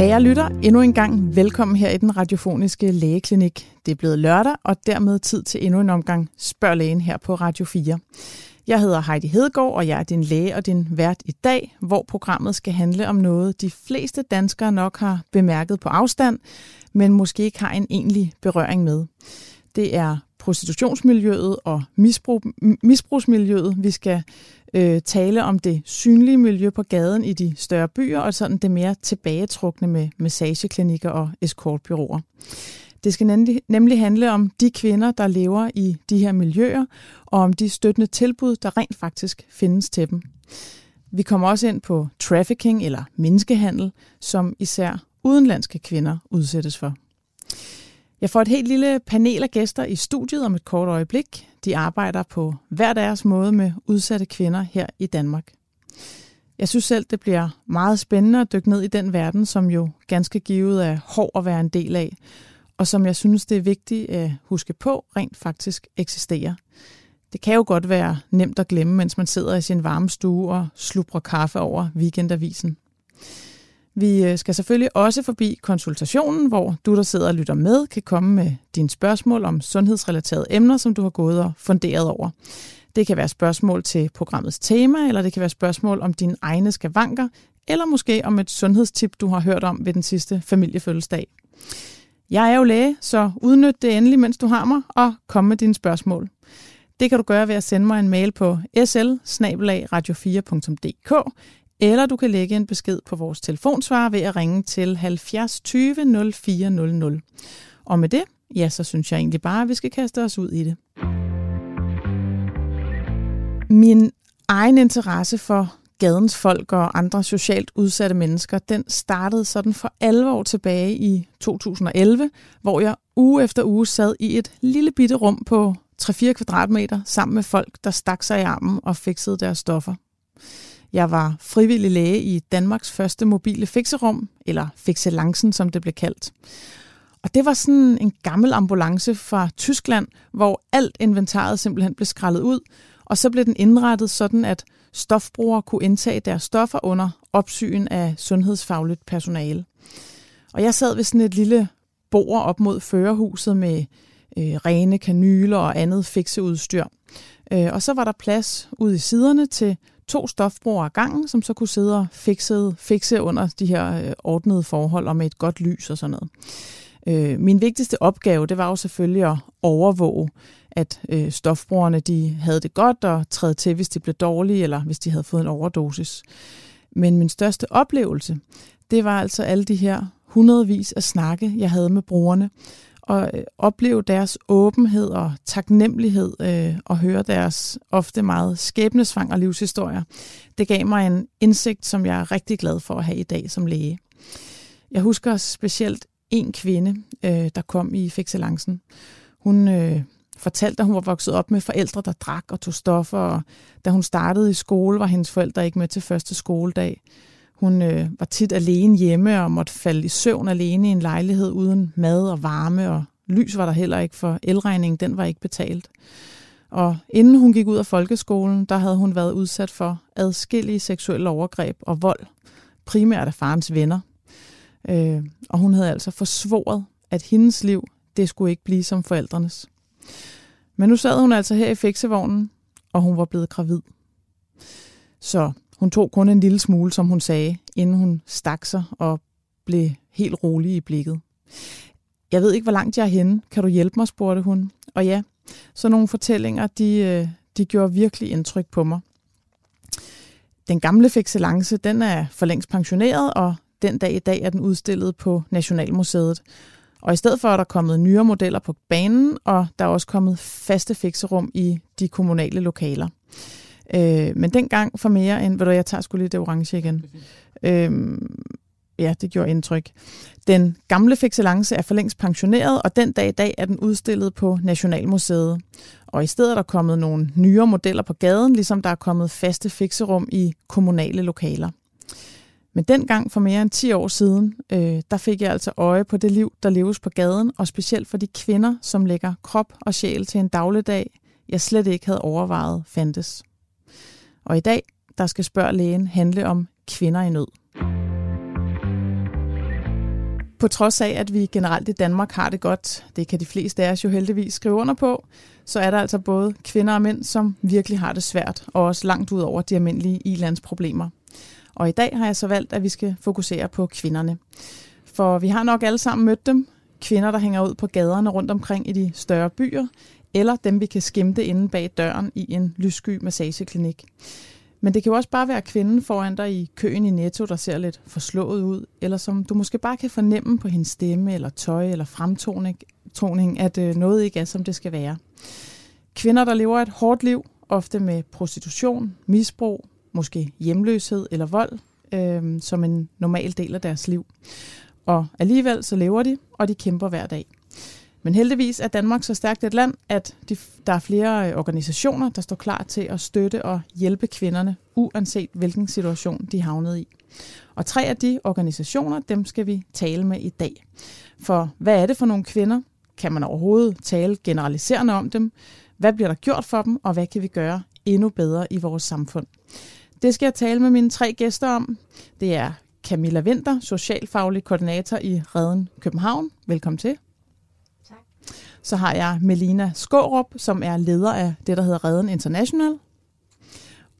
Kære lytter, endnu en gang velkommen her i den radiofoniske lægeklinik. Det er blevet lørdag, og dermed tid til endnu en omgang Spørg lægen her på Radio 4. Jeg hedder Heidi Hedegaard, og jeg er din læge og din vært i dag, hvor programmet skal handle om noget, de fleste danskere nok har bemærket på afstand, men måske ikke har en egentlig berøring med. Det er prostitutionsmiljøet og misbrug, misbrugsmiljøet. Vi skal øh, tale om det synlige miljø på gaden i de større byer, og sådan det mere tilbagetrukne med massageklinikker og escortbyråer. Det skal nemlig, nemlig handle om de kvinder, der lever i de her miljøer, og om de støttende tilbud, der rent faktisk findes til dem. Vi kommer også ind på trafficking eller menneskehandel, som især udenlandske kvinder udsættes for. Jeg får et helt lille panel af gæster i studiet om et kort øjeblik. De arbejder på hver deres måde med udsatte kvinder her i Danmark. Jeg synes selv, det bliver meget spændende at dykke ned i den verden, som jo ganske givet er hård at være en del af, og som jeg synes, det er vigtigt at huske på rent faktisk eksisterer. Det kan jo godt være nemt at glemme, mens man sidder i sin varme stue og slubrer kaffe over weekendavisen. Vi øh, skal selvfølgelig også forbi konsultationen, hvor du, der sidder og lytter med, kan komme med dine spørgsmål om sundhedsrelaterede emner, som du har gået og funderet over. Det kan være spørgsmål til programmets tema, eller det kan være spørgsmål om dine egne skavanker, eller måske om et sundhedstip, du har hørt om ved den sidste familiefødselsdag. Jeg er jo læge, så udnyt det endelig, mens du har mig, og kom med dine spørgsmål. Det kan du gøre ved at sende mig en mail på sl radio 4dk eller du kan lægge en besked på vores telefonsvarer ved at ringe til 70 20 0400. Og med det, ja, så synes jeg egentlig bare, at vi skal kaste os ud i det. Min egen interesse for gadens folk og andre socialt udsatte mennesker, den startede sådan for alvor tilbage i 2011, hvor jeg uge efter uge sad i et lille bitte rum på 3-4 kvadratmeter sammen med folk, der stak sig i armen og fikset deres stoffer. Jeg var frivillig læge i Danmarks første mobile fikserum, eller fikselancen, som det blev kaldt. Og det var sådan en gammel ambulance fra Tyskland, hvor alt inventaret simpelthen blev skrællet ud, og så blev den indrettet sådan, at stofbrugere kunne indtage deres stoffer under opsyn af sundhedsfagligt personale. Og jeg sad ved sådan et lille bord op mod førerhuset med øh, rene kanyler og andet fikseudstyr. Øh, og så var der plads ude i siderne til to stofbrugere ad gangen, som så kunne sidde og fikse, fikse under de her øh, ordnede forhold og med et godt lys og sådan noget. Øh, min vigtigste opgave, det var jo selvfølgelig at overvåge, at øh, stofbrugerne de havde det godt og træde til, hvis de blev dårlige, eller hvis de havde fået en overdosis. Men min største oplevelse, det var altså alle de her hundredvis af snakke, jeg havde med brugerne, at øh, opleve deres åbenhed og taknemmelighed øh, og høre deres ofte meget skæbnesvang og livshistorier. Det gav mig en indsigt, som jeg er rigtig glad for at have i dag som læge. Jeg husker specielt en kvinde, øh, der kom i Fixelancen. Hun øh, fortalte, at hun var vokset op med forældre, der drak og tog stoffer, og da hun startede i skole, var hendes forældre ikke med til første skoledag. Hun øh, var tit alene hjemme og måtte falde i søvn alene i en lejlighed uden mad og varme, og lys var der heller ikke, for elregningen den var ikke betalt. Og inden hun gik ud af folkeskolen, der havde hun været udsat for adskillige seksuelle overgreb og vold, primært af farens venner. Øh, og hun havde altså forsvoret, at hendes liv, det skulle ikke blive som forældrenes. Men nu sad hun altså her i fiksevognen, og hun var blevet gravid. Så hun tog kun en lille smule, som hun sagde, inden hun stak sig og blev helt rolig i blikket. Jeg ved ikke, hvor langt jeg er henne. Kan du hjælpe mig, spurgte hun. Og ja, så nogle fortællinger, de, øh, de gjorde virkelig indtryk på mig. Den gamle fikselance, den er for længst pensioneret, og den dag i dag er den udstillet på Nationalmuseet. Og i stedet for er der kommet nyere modeller på banen, og der er også kommet faste fikserum i de kommunale lokaler. Øh, men dengang for mere end, ved du, jeg tager skulle lige det orange igen. Øh, ja, det gjorde indtryk. Den gamle fixelance er for længst pensioneret, og den dag i dag er den udstillet på Nationalmuseet. Og i stedet er der kommet nogle nyere modeller på gaden, ligesom der er kommet faste fikserum i kommunale lokaler. Men dengang for mere end 10 år siden, øh, der fik jeg altså øje på det liv, der leves på gaden, og specielt for de kvinder, som lægger krop og sjæl til en dagligdag, jeg slet ikke havde overvejet fandtes. Og i dag, der skal spørge lægen handle om kvinder i nød. på trods af, at vi generelt i Danmark har det godt, det kan de fleste af os jo heldigvis skrive under på, så er der altså både kvinder og mænd, som virkelig har det svært, og også langt ud over de almindelige ilandsproblemer. Og i dag har jeg så valgt, at vi skal fokusere på kvinderne. For vi har nok alle sammen mødt dem. Kvinder, der hænger ud på gaderne rundt omkring i de større byer, eller dem, vi kan skimte inde bag døren i en lyssky massageklinik. Men det kan jo også bare være kvinden foran dig i køen i Netto, der ser lidt forslået ud, eller som du måske bare kan fornemme på hendes stemme, eller tøj, eller fremtoning, at øh, noget ikke er, som det skal være. Kvinder, der lever et hårdt liv, ofte med prostitution, misbrug, måske hjemløshed eller vold, øh, som en normal del af deres liv. Og alligevel så lever de, og de kæmper hver dag. Men heldigvis er Danmark så stærkt et land, at de, der er flere øh, organisationer, der står klar til at støtte og hjælpe kvinderne, uanset hvilken situation de havnede i. Og tre af de organisationer, dem skal vi tale med i dag. For hvad er det for nogle kvinder? Kan man overhovedet tale generaliserende om dem? Hvad bliver der gjort for dem, og hvad kan vi gøre endnu bedre i vores samfund? Det skal jeg tale med mine tre gæster om. Det er Camilla Winter, socialfaglig koordinator i Reden København. Velkommen til. Så har jeg Melina Skårup, som er leder af det, der hedder Redden International.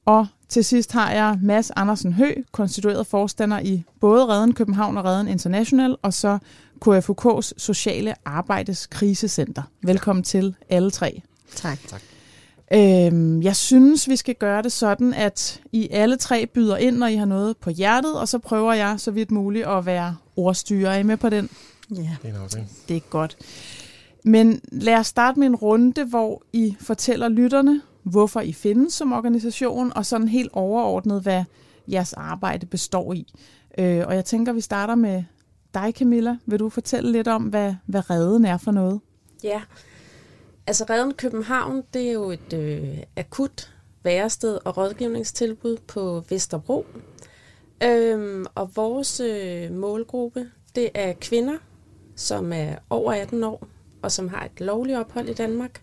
Og til sidst har jeg Mads Andersen Hø, konstitueret forstander i både Redden København og Redden International, og så KFUK's Sociale Arbejdes Krisecenter. Velkommen til alle tre. Tak. tak. Øhm, jeg synes, vi skal gøre det sådan, at I alle tre byder ind, når I har noget på hjertet, og så prøver jeg så vidt muligt at være ordstyrer. Er I med på den? Ja. Det er godt. Men lad os starte med en runde, hvor I fortæller lytterne, hvorfor I findes som organisation, og sådan helt overordnet, hvad jeres arbejde består i. Øh, og jeg tænker, vi starter med dig, Camilla. Vil du fortælle lidt om, hvad, hvad redden er for noget? Ja, altså Redden København, det er jo et øh, akut værested og rådgivningstilbud på Vesterbro. Øhm, og vores øh, målgruppe, det er kvinder, som er over 18 år, og som har et lovligt ophold i Danmark.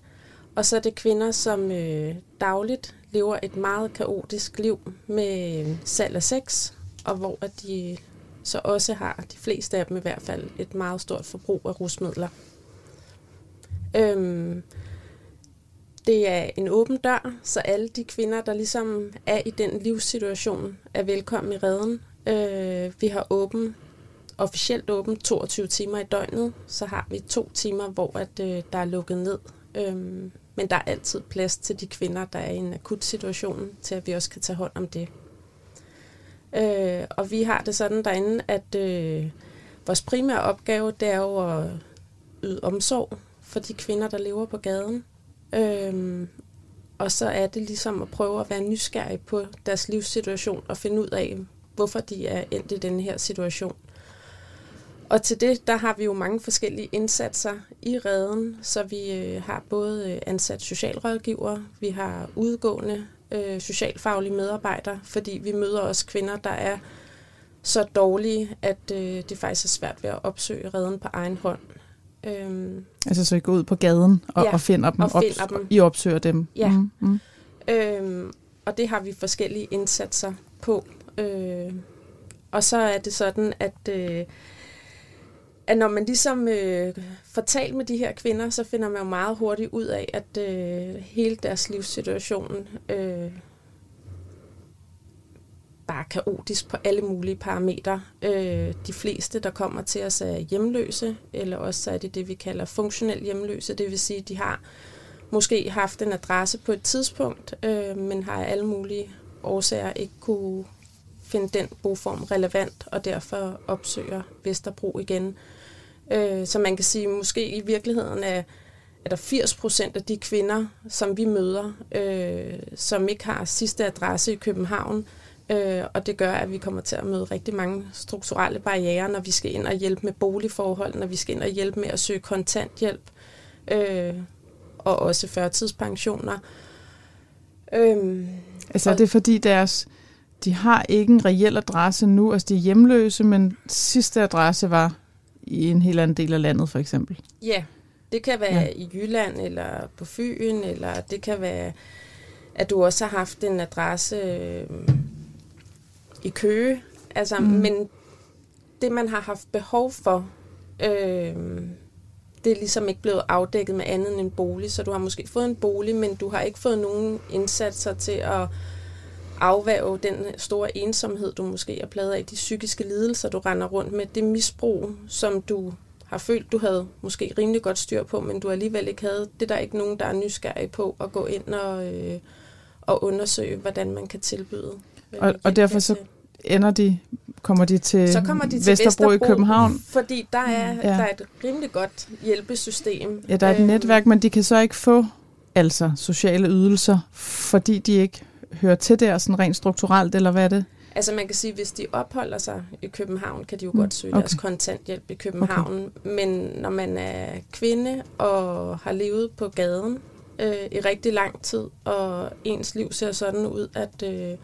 Og så er det kvinder, som øh, dagligt lever et meget kaotisk liv med øh, salg af sex, og hvor de så også har, de fleste af dem i hvert fald, et meget stort forbrug af rusmidler. Øhm, det er en åben dør, så alle de kvinder, der ligesom er i den livssituation, er velkommen i redden. Øh, vi har åben officielt åben 22 timer i døgnet. Så har vi to timer, hvor at, øh, der er lukket ned. Øhm, men der er altid plads til de kvinder, der er i en akut situation, til at vi også kan tage hånd om det. Øh, og vi har det sådan derinde, at øh, vores primære opgave, det er jo at yde omsorg for de kvinder, der lever på gaden. Øh, og så er det ligesom at prøve at være nysgerrig på deres livssituation og finde ud af, hvorfor de er endt i den her situation. Og til det, der har vi jo mange forskellige indsatser i redden, så vi øh, har både øh, ansat socialrådgiver, vi har udgående øh, socialfaglige medarbejdere, fordi vi møder også kvinder, der er så dårlige, at øh, det faktisk er svært ved at opsøge redden på egen hånd. Øhm, altså så I går ud på gaden og, ja, og finder dem, og finder dem. I opsøger dem? Ja. Mm, mm. Øhm, og det har vi forskellige indsatser på. Øh, og så er det sådan, at... Øh, at når man ligesom øh, får talt med de her kvinder, så finder man jo meget hurtigt ud af, at øh, hele deres livssituation øh, bare kaotisk på alle mulige parametre. Øh, de fleste, der kommer til os, er hjemløse, eller også er det det, vi kalder funktionel hjemløse. Det vil sige, at de har måske haft en adresse på et tidspunkt, øh, men har alle mulige årsager ikke kunne finde den boform relevant, og derfor opsøger Vesterbro igen. Øh, så man kan sige, måske i virkeligheden er, er der 80 procent af de kvinder, som vi møder, øh, som ikke har sidste adresse i København, øh, og det gør, at vi kommer til at møde rigtig mange strukturelle barriere, når vi skal ind og hjælpe med boligforhold, når vi skal ind og hjælpe med at søge kontanthjælp, øh, og også førtidspensioner. Øh, altså er det fordi deres, de har ikke en reel adresse nu, altså de er hjemløse, men sidste adresse var i en helt anden del af landet, for eksempel? Ja, det kan være ja. i Jylland, eller på Fyn, eller det kan være, at du også har haft en adresse øh, i Køge. Altså, mm. Men det, man har haft behov for, Øh, det er ligesom ikke blevet afdækket med andet end en bolig, så du har måske fået en bolig, men du har ikke fået nogen indsatser til at afværge den store ensomhed, du måske er pladet af, de psykiske lidelser, du render rundt med, det misbrug, som du har følt, du havde måske rimelig godt styr på, men du alligevel ikke havde. Det er der ikke nogen, der er nysgerrige på at gå ind og, øh, og undersøge, hvordan man kan tilbyde. Og, og derfor så ender de, kommer de til, så kommer de til Vesterbro, Vesterbro i København? Fordi der er, ja. der er et rimelig godt hjælpesystem. Ja, der er et øh, netværk, men de kan så ikke få altså sociale ydelser, fordi de ikke hører til der sådan rent strukturelt, eller hvad er det? Altså man kan sige, hvis de opholder sig i København, kan de jo mm. godt søge okay. deres kontanthjælp i København. Okay. Men når man er kvinde og har levet på gaden øh, i rigtig lang tid, og ens liv ser sådan ud, at, øh,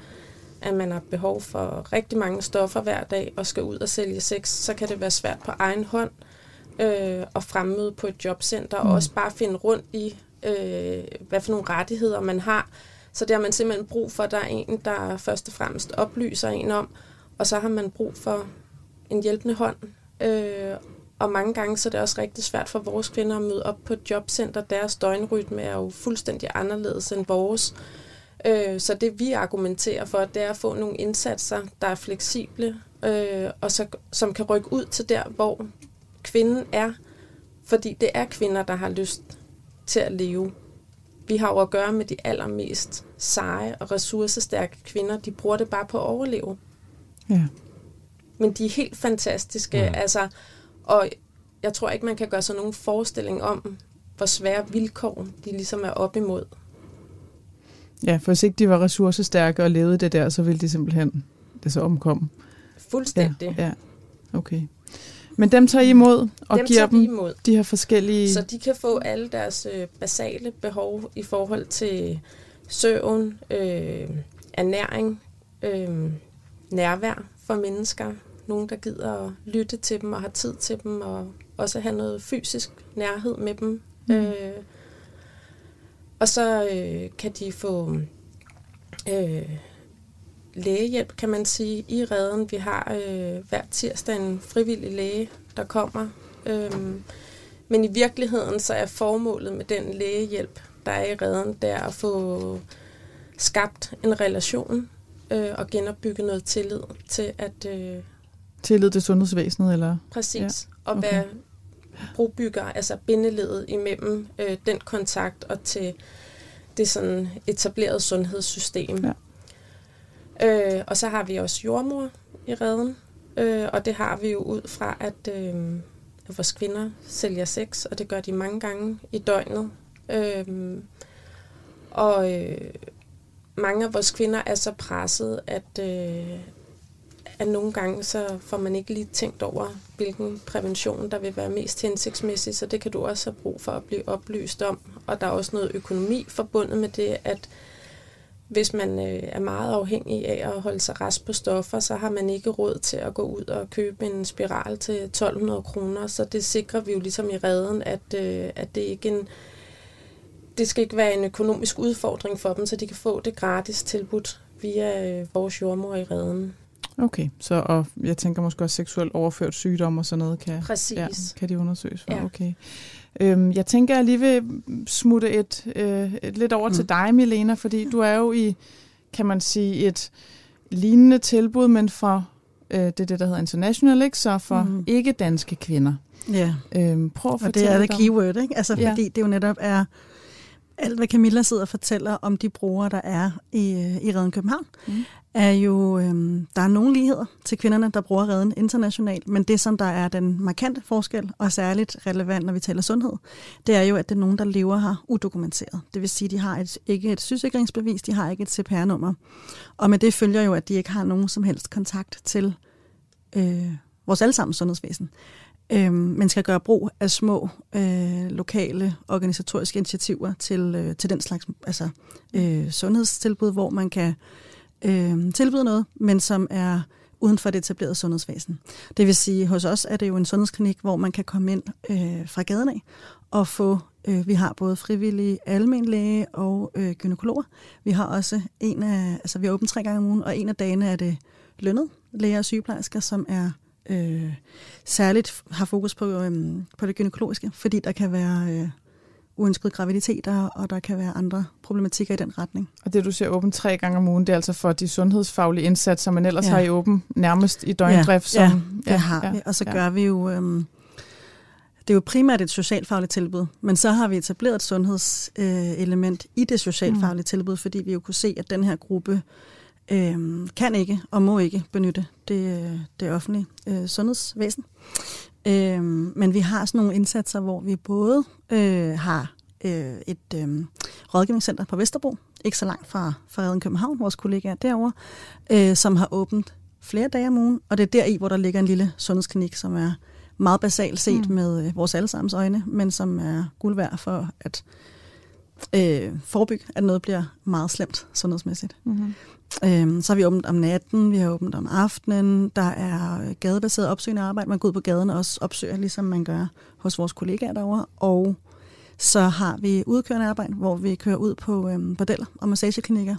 at man har behov for rigtig mange stoffer hver dag og skal ud og sælge sex, så kan det være svært på egen hånd øh, at fremmøde på et jobcenter, mm. og også bare finde rundt i, øh, hvad for nogle rettigheder man har, så det har man simpelthen brug for, at der er en, der først og fremmest oplyser en om, og så har man brug for en hjælpende hånd. Øh, og mange gange så er det også rigtig svært for vores kvinder at møde op på et jobcenter. Deres døgnrytme er jo fuldstændig anderledes end vores. Øh, så det vi argumenterer for, det er at få nogle indsatser, der er fleksible, øh, og så, som kan rykke ud til der, hvor kvinden er. Fordi det er kvinder, der har lyst til at leve vi har jo at gøre med de allermest seje og ressourcestærke kvinder. De bruger det bare på at overleve. Ja. Men de er helt fantastiske. Ja. Altså, og jeg tror ikke, man kan gøre sig nogen forestilling om, hvor svære vilkår de ligesom er op imod. Ja, for hvis ikke de var ressourcestærke og levede det der, så ville de simpelthen det så omkomme. Fuldstændig. Ja, ja. okay. Men dem tager I imod og dem giver dem imod. de her forskellige... Så de kan få alle deres øh, basale behov i forhold til søvn, øh, ernæring, øh, nærvær for mennesker. Nogen, der gider at lytte til dem og har tid til dem, og også have noget fysisk nærhed med dem. Mm. Øh, og så øh, kan de få... Øh, lægehjælp, kan man sige, i redden. Vi har øh, hver tirsdag en frivillig læge, der kommer. Øhm, men i virkeligheden så er formålet med den lægehjælp, der er i redden, der at få skabt en relation øh, og genopbygge noget tillid til at... Øh, tillid til sundhedsvæsenet, eller? Præcis. Ja. Og okay. være brobygger, altså bindeledet imellem øh, den kontakt og til det sådan etablerede sundhedssystem. Ja. Øh, og så har vi også jordmor i redden, øh, og det har vi jo ud fra, at, øh, at vores kvinder sælger sex, og det gør de mange gange i døgnet. Øh, og øh, mange af vores kvinder er så presset, at, øh, at nogle gange så får man ikke lige tænkt over, hvilken prævention der vil være mest hensigtsmæssig, så det kan du også have brug for at blive oplyst om. Og der er også noget økonomi forbundet med det, at hvis man øh, er meget afhængig af at holde sig rest på stoffer, så har man ikke råd til at gå ud og købe en spiral til 1200 kroner. Så det sikrer vi jo ligesom i redden, at, øh, at det ikke en, det skal ikke være en økonomisk udfordring for dem, så de kan få det gratis tilbudt via øh, vores jordmor i redden. Okay, så og jeg tænker måske også seksuelt overført sygdom og sådan noget kan, Præcis. Ja, kan de undersøges for. Ja. Okay. Øhm, jeg tænker, jeg lige vil smutte et, øh, et lidt over mm. til dig, Milena, fordi du er jo i, kan man sige, et lignende tilbud, men for øh, det er det, der hedder international, ikke? så for mm. ikke-danske kvinder. Ja, øhm, prøv at og det er det keyword, ikke? Altså, ja. fordi det jo netop er alt, hvad Camilla sidder og fortæller om de brugere, der er i, i Reden København, mm er jo, øhm, der er nogle ligheder til kvinderne, der bruger redden internationalt, men det, som der er den markante forskel, og særligt relevant, når vi taler sundhed, det er jo, at det er nogen, der lever her udokumenteret. Det vil sige, at de har et, ikke et sygesikringsbevis, de har ikke et CPR-nummer. Og med det følger jo, at de ikke har nogen som helst kontakt til øh, vores allesammens sundhedsvæsen. Øh, men skal gøre brug af små øh, lokale organisatoriske initiativer til, øh, til den slags altså, øh, sundhedstilbud, hvor man kan øh, øh, tilbyder noget, men som er uden for det etablerede sundhedsvæsen. Det vil sige, hos os er det jo en sundhedsklinik, hvor man kan komme ind øh, fra gaden af og få, øh, vi har både frivillige almenlæge og øh, gynekologer. Vi har også en af, altså vi er åbent tre gange om ugen, og en af dagene er det lønnet læger og sygeplejersker, som er øh, særligt har fokus på, øh, på det gynækologiske, fordi der kan være øh, uønskede graviditeter, og der kan være andre problematikker i den retning. Og det, du ser åben tre gange om ugen, det er altså for de sundhedsfaglige indsatser, man ellers ja. har i åben nærmest i døgndrift? Ja, som, ja, det har ja, vi. Og så ja. gør vi jo... Øh, det er jo primært et socialfagligt tilbud, men så har vi etableret et sundhedselement i det socialfaglige mm. tilbud, fordi vi jo kunne se, at den her gruppe øh, kan ikke og må ikke benytte det, det offentlige øh, sundhedsvæsen. Øh, men vi har sådan nogle indsatser, hvor vi både øh, har øh, et øh, rådgivningscenter på Vesterbro, ikke så langt fra, fra Redden København, vores kollegaer derovre, øh, som har åbent flere dage om ugen, og det er der i, hvor der ligger en lille sundhedsklinik, som er meget basalt set mm. med øh, vores allesammens øjne, men som er guld værd for at øh, forebygge, at noget bliver meget slemt sundhedsmæssigt. Mm-hmm. Øhm, så har vi åbent om natten, vi har åbent om aftenen, der er gadebaseret opsøgende arbejde, man går ud på gaden og også opsøger, ligesom man gør hos vores kollegaer derovre, og så har vi udkørende arbejde, hvor vi kører ud på øhm, bordeller og massageklinikker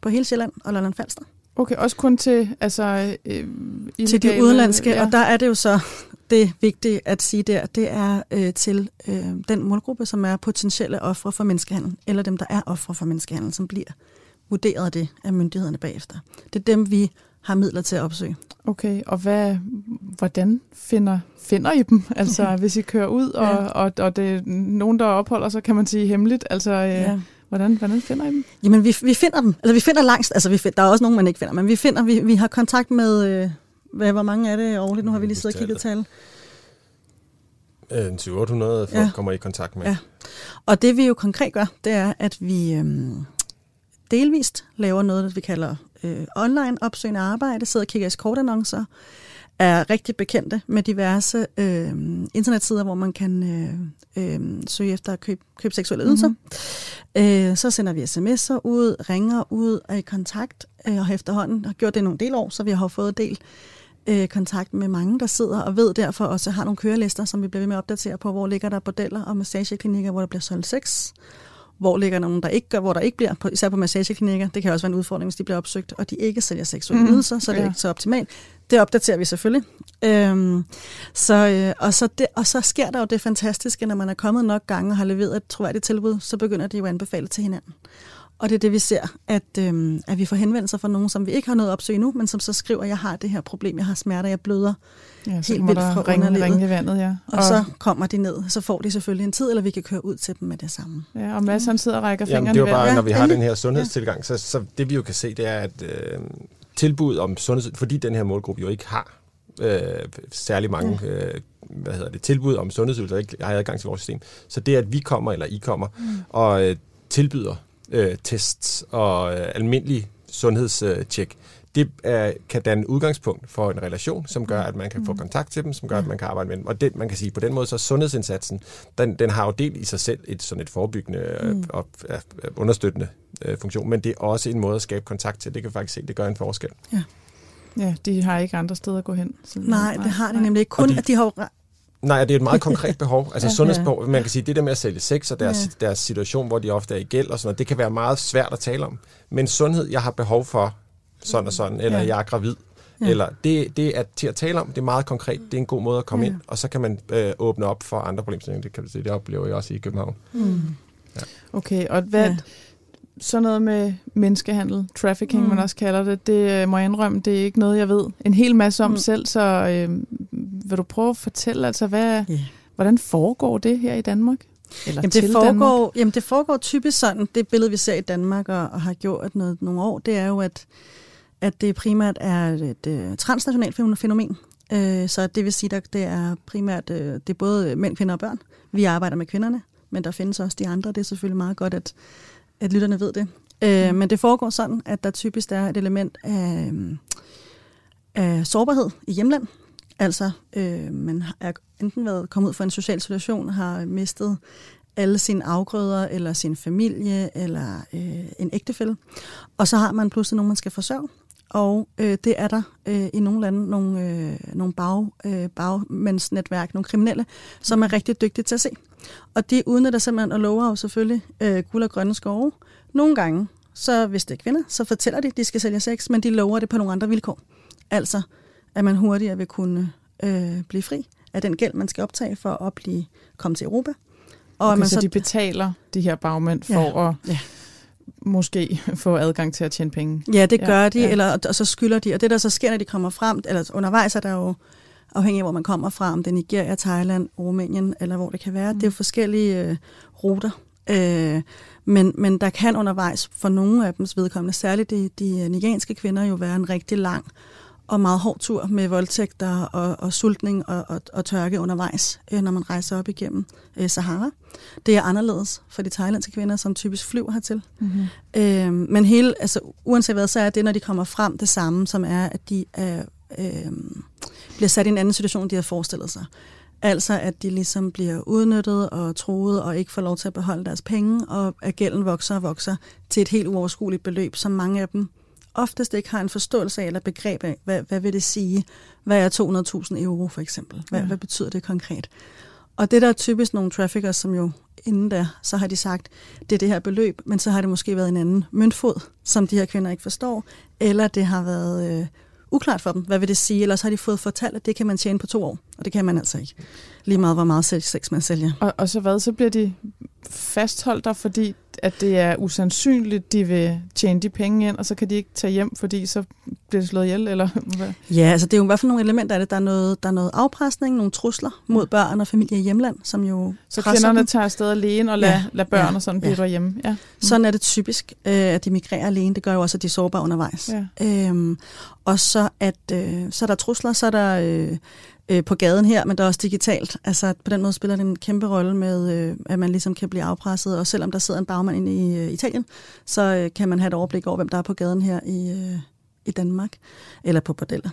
på hele Sjælland og Lolland Falster. Okay, også kun til altså øh, til de udenlandske, ja. og der er det jo så det vigtige at sige der, det er øh, til øh, den målgruppe, som er potentielle ofre for menneskehandel, eller dem, der er ofre for menneskehandel, som bliver vurderet det af myndighederne bagefter. Det er dem, vi har midler til at opsøge. Okay, og hvad, hvordan finder, finder I dem? Altså, hvis I kører ud, og, ja. og, og det er nogen, der opholder sig, kan man sige, hemmeligt. Altså, øh, ja. hvordan, hvordan finder I dem? Jamen, vi, vi finder dem. Eller vi finder langst. Altså, vi find, der er også nogen, man ikke finder, men vi finder, vi, vi har kontakt med, øh, hvad, hvor mange er det årligt? Nu har vi lige siddet og kigget tal. En 700 folk ja. kommer i kontakt med. Ja. Og det vi jo konkret gør, det er, at vi øhm, delvist laver noget, vi kalder øh, online opsøgende arbejde, sidder og kigger i kortannoncer, er rigtig bekendte med diverse øh, internetsider, hvor man kan øh, øh, søge efter at købe, købe seksuelle ydelser. Mm-hmm. Øh, så sender vi sms'er ud, ringer ud, er i kontakt, øh, og efterhånden har gjort det nogle del år, så vi har fået del øh, kontakt med mange, der sidder og ved derfor også har nogle kørelister, som vi bliver ved med at opdatere på, hvor ligger der bordeller og massageklinikker, hvor der bliver solgt sex, hvor ligger nogen, der ikke gør, hvor der ikke bliver, på, især på massageklinikker. Det kan også være en udfordring, hvis de bliver opsøgt, og de ikke sælger seksuelle mm. ydelser, så det er ikke så optimalt. Det opdaterer vi selvfølgelig. Øhm, så, øh, og, så det, og så sker der jo det fantastiske, når man er kommet nok gange og har leveret et troværdigt tilbud, så begynder de jo at anbefale til hinanden. Og det er det, vi ser, at, øhm, at vi får henvendelser fra nogen, som vi ikke har noget opsøge nu, men som så skriver, jeg har det her problem, jeg har smerter, jeg bløder ja, så helt vildt fra ringe, ringe i vandet. Ja. Og, og, så kommer de ned, så får de selvfølgelig en tid, eller vi kan køre ud til dem med det samme. Ja, og Mads han sidder og rækker fingrene det er jo bare, når vi har den her sundhedstilgang, så, så det vi jo kan se, det er, at øh, tilbud om sundhed, fordi den her målgruppe jo ikke har øh, særlig mange øh, hvad hedder det, tilbud om sundhedsydelser, ikke har adgang til vores system. Så det, at vi kommer, eller I kommer, mm. og øh, tilbyder øh, tests og øh, almindelig sundhedstjek, det er, kan danne udgangspunkt for en relation, som gør, at man kan få mm. kontakt til dem, som gør, at man kan arbejde med dem. Og det, man kan sige, på den måde, så sundhedsindsatsen, den, den har jo del i sig selv et sådan et forebyggende øh, mm. og ja, understøttende øh, funktion, men det er også en måde at skabe kontakt til. Det kan faktisk se, det gør en forskel. Ja. Ja, de har ikke andre steder at gå hen. Nej, det har de nemlig ikke. Kun, de, at de har Nej, det er et meget konkret behov. Altså ja, sundhedsbehov, man kan sige, det der med at sælge sex og deres, ja. deres situation, hvor de ofte er i gæld og sådan noget, det kan være meget svært at tale om. Men sundhed, jeg har behov for sådan og sådan, eller ja. jeg er gravid, ja. eller det, det er til at tale om, det er meget konkret, det er en god måde at komme ja. ind, og så kan man øh, åbne op for andre problemstillinger, det kan du se, det oplever jeg også i København. Mm. Ja. Okay, og hvad, ja sådan noget med menneskehandel, trafficking, mm. man også kalder det, det øh, må jeg indrømme, det er ikke noget, jeg ved en hel masse om mm. selv, så øh, vil du prøve at fortælle, altså, hvad, yeah. hvordan foregår det her i Danmark? Eller jamen, det foregår, Danmark? Jamen, det foregår typisk sådan, det billede, vi ser i Danmark og, og har gjort noget, nogle år, det er jo, at, at det primært er et uh, transnationalt fænomen. Uh, så det vil sige, at det er primært, uh, det er både mænd, kvinder og børn. Vi arbejder med kvinderne, men der findes også de andre. Det er selvfølgelig meget godt, at at lytterne ved det. Øh, mm. Men det foregår sådan, at der typisk er et element af, af sårbarhed i hjemland. Altså, øh, man er enten været kommet ud for en social situation, har mistet alle sine afgrøder, eller sin familie, eller øh, en ægtefælde. Og så har man pludselig nogen, man skal forsørge. Og øh, det er der øh, i nogle lande nogle, øh, nogle bag, øh, bagmændsnetværk, nogle kriminelle, som er rigtig dygtige til at se. Og de udnytter simpelthen og lover jo selvfølgelig øh, guld og grønne skove. Nogle gange, så hvis det er kvinder, så fortæller de, at de skal sælge sex, men de lover det på nogle andre vilkår. Altså, at man hurtigere vil kunne øh, blive fri af den gæld, man skal optage for at blive komme til Europa. Og okay, man så, så de betaler de her bagmænd for ja, at ja. Måske få adgang til at tjene penge? Ja, det gør ja, de, ja. Eller, og så skylder de. Og det, der så sker, når de kommer frem, eller undervejs er der jo afhængig af, hvor man kommer fra, om det er Nigeria, Thailand, Rumænien, eller hvor det kan være. Mm. Det er jo forskellige øh, ruter. Øh, men, men der kan undervejs for nogle af dems vedkommende, særligt de, de nigerianske kvinder, jo være en rigtig lang og meget hård tur med voldtægter og, og sultning og, og, og tørke undervejs, øh, når man rejser op igennem øh, Sahara. Det er anderledes for de thailandske kvinder, som typisk flyver hertil. Mm-hmm. Øh, men hele, altså, uanset hvad, så er det, når de kommer frem, det samme, som er, at de er, øh, bliver sat i en anden situation, end de har forestillet sig. Altså at de ligesom bliver udnyttet og troet og ikke får lov til at beholde deres penge, og at gælden vokser og vokser til et helt uoverskueligt beløb, som mange af dem oftest ikke har en forståelse af eller begreb af, hvad, hvad vil det sige? Hvad er 200.000 euro for eksempel? Hvad, ja. hvad betyder det konkret? Og det der er typisk nogle traffickers, som jo inden da, så har de sagt, det er det her beløb, men så har det måske været en anden møntfod, som de her kvinder ikke forstår, eller det har været øh, uklart for dem, hvad vil det sige, eller så har de fået fortalt, at det kan man tjene på to år, og det kan man altså ikke. Lige meget, hvor meget sex man sælger. Og, og så hvad, så bliver de fastholdt der, fordi at det er usandsynligt, de vil tjene de penge ind, og så kan de ikke tage hjem, fordi så bliver det slået ihjel, eller hvad? Ja, altså det er jo i hvert fald nogle elementer af det. Der er noget, der er noget afpresning, nogle trusler mod børn og familie i hjemland, som jo Så kvinderne dem. tager afsted alene og lader, ja, lad børn ja, og sådan blive ja. hjemme. Ja. Mm. Sådan er det typisk, øh, at de migrerer alene. Det gør jo også, at de er sårbare undervejs. Ja. Øhm, og så, at, øh, så er der trusler, så er der... Øh, øh, på gaden her, men der er også digitalt. Altså på den måde spiller det en kæmpe rolle med, øh, at man ligesom kan blive afpresset, og selvom der sidder en bagmand inde i øh, Italien, så øh, kan man have et overblik over, hvem der er på gaden her i, øh, i Danmark, eller på bordeller.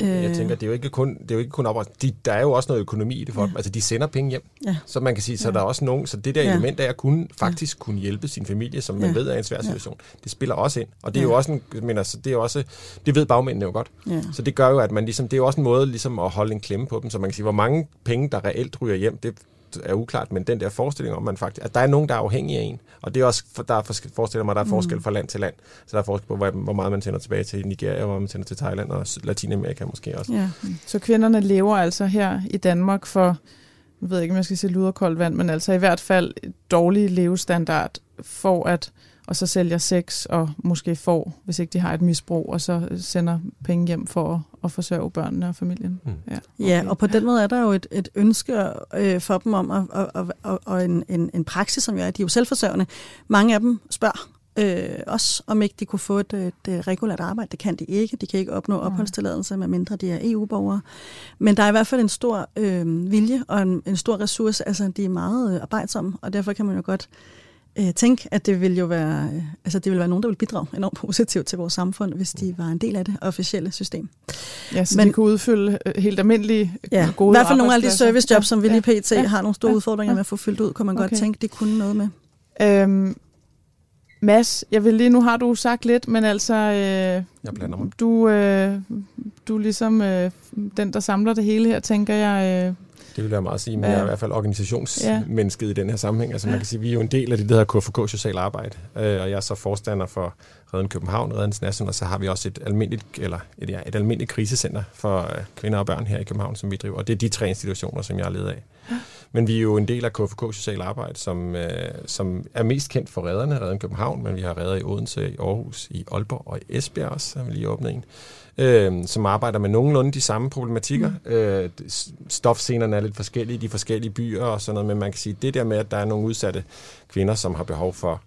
Jeg øh. tænker, det er jo ikke kun, det er jo ikke kun op, de, der er jo også noget økonomi i det for ja. Altså, de sender penge hjem. Ja. Så man kan sige, så ja. der er også nogen, så det der ja. element af at kunne, faktisk ja. kunne hjælpe sin familie, som man ja. ved er en svær situation, ja. det spiller også ind. Og det er ja. jo også en, men altså, det er også, det ved bagmændene jo godt. Ja. Så det gør jo, at man ligesom, det er jo også en måde ligesom at holde en klemme på dem, så man kan sige, hvor mange penge, der reelt ryger hjem, det, er uklart, men den der forestilling om, man faktisk, at der er nogen, der er afhængige af en. Og det er også, der er forestiller mig, der er forskel mm. fra land til land. Så der er forskel på, hvor meget man sender tilbage til Nigeria, og hvor man sender til Thailand og Latinamerika måske også. Ja. Så kvinderne lever altså her i Danmark for, jeg ved ikke, om jeg skal sige luderkoldt vand, men altså i hvert fald dårlig levestandard for at og så sælger sex og måske får, hvis ikke de har et misbrug, og så sender penge hjem for at, forsørge børnene og familien. Mm. Ja, okay. ja, og på den måde er der jo et, et ønske øh, for dem om, at, og, og, og, og en, en, en praksis, som jo er, at de er jo selvforsørgende. Mange af dem spørger øh, også, om ikke de kunne få et, et, et regulært arbejde. Det kan de ikke. De kan ikke opnå opholdstilladelse, medmindre de er EU-borgere. Men der er i hvert fald en stor øh, vilje og en, en stor ressource. Altså, de er meget øh, arbejdsomme, og derfor kan man jo godt øh, tænke, at det ville jo være, øh, altså det ville være nogen, der ville bidrage enormt positivt til vores samfund, hvis de var en del af det officielle system. Ja, så Men, de kunne udfylde øh, helt almindelige ja, gode i hvert fald nogle af de servicejobs, ja, som vi lige pt. Ja, har nogle store ja, udfordringer ja, med at få fyldt ud, kunne man okay. godt tænke, det kunne noget med. Øhm, Mads, jeg vil lige, nu har du sagt lidt, men altså, øh, jeg blander mig. Du, øh, du er ligesom øh, den, der samler det hele her, tænker jeg. Øh, det vil jeg meget sige, men ja. jeg er i hvert fald organisationsmennesket ja. i den her sammenhæng. Altså man kan sige, vi er jo en del af det, der hedder KFK Social Arbejde, øh, og jeg er så forstander for Redden København, Redden Nassen, og så har vi også et almindeligt, eller et, ja, et almindeligt krisecenter for øh, kvinder og børn her i København, som vi driver, og det er de tre institutioner, som jeg er leder af. Ja. Men vi er jo en del af KFK Social Arbejde, som, øh, som er mest kendt for redderne, Redden København, men vi har redder i Odense, i Aarhus, i Aalborg og i Esbjerg også, har vi lige åbnet en øh, som arbejder med nogenlunde de samme problematikker. Mm. Øh, stofscenerne er lidt forskellige i de forskellige byer og sådan noget, men man kan sige, det der med, at der er nogle udsatte kvinder, som har behov for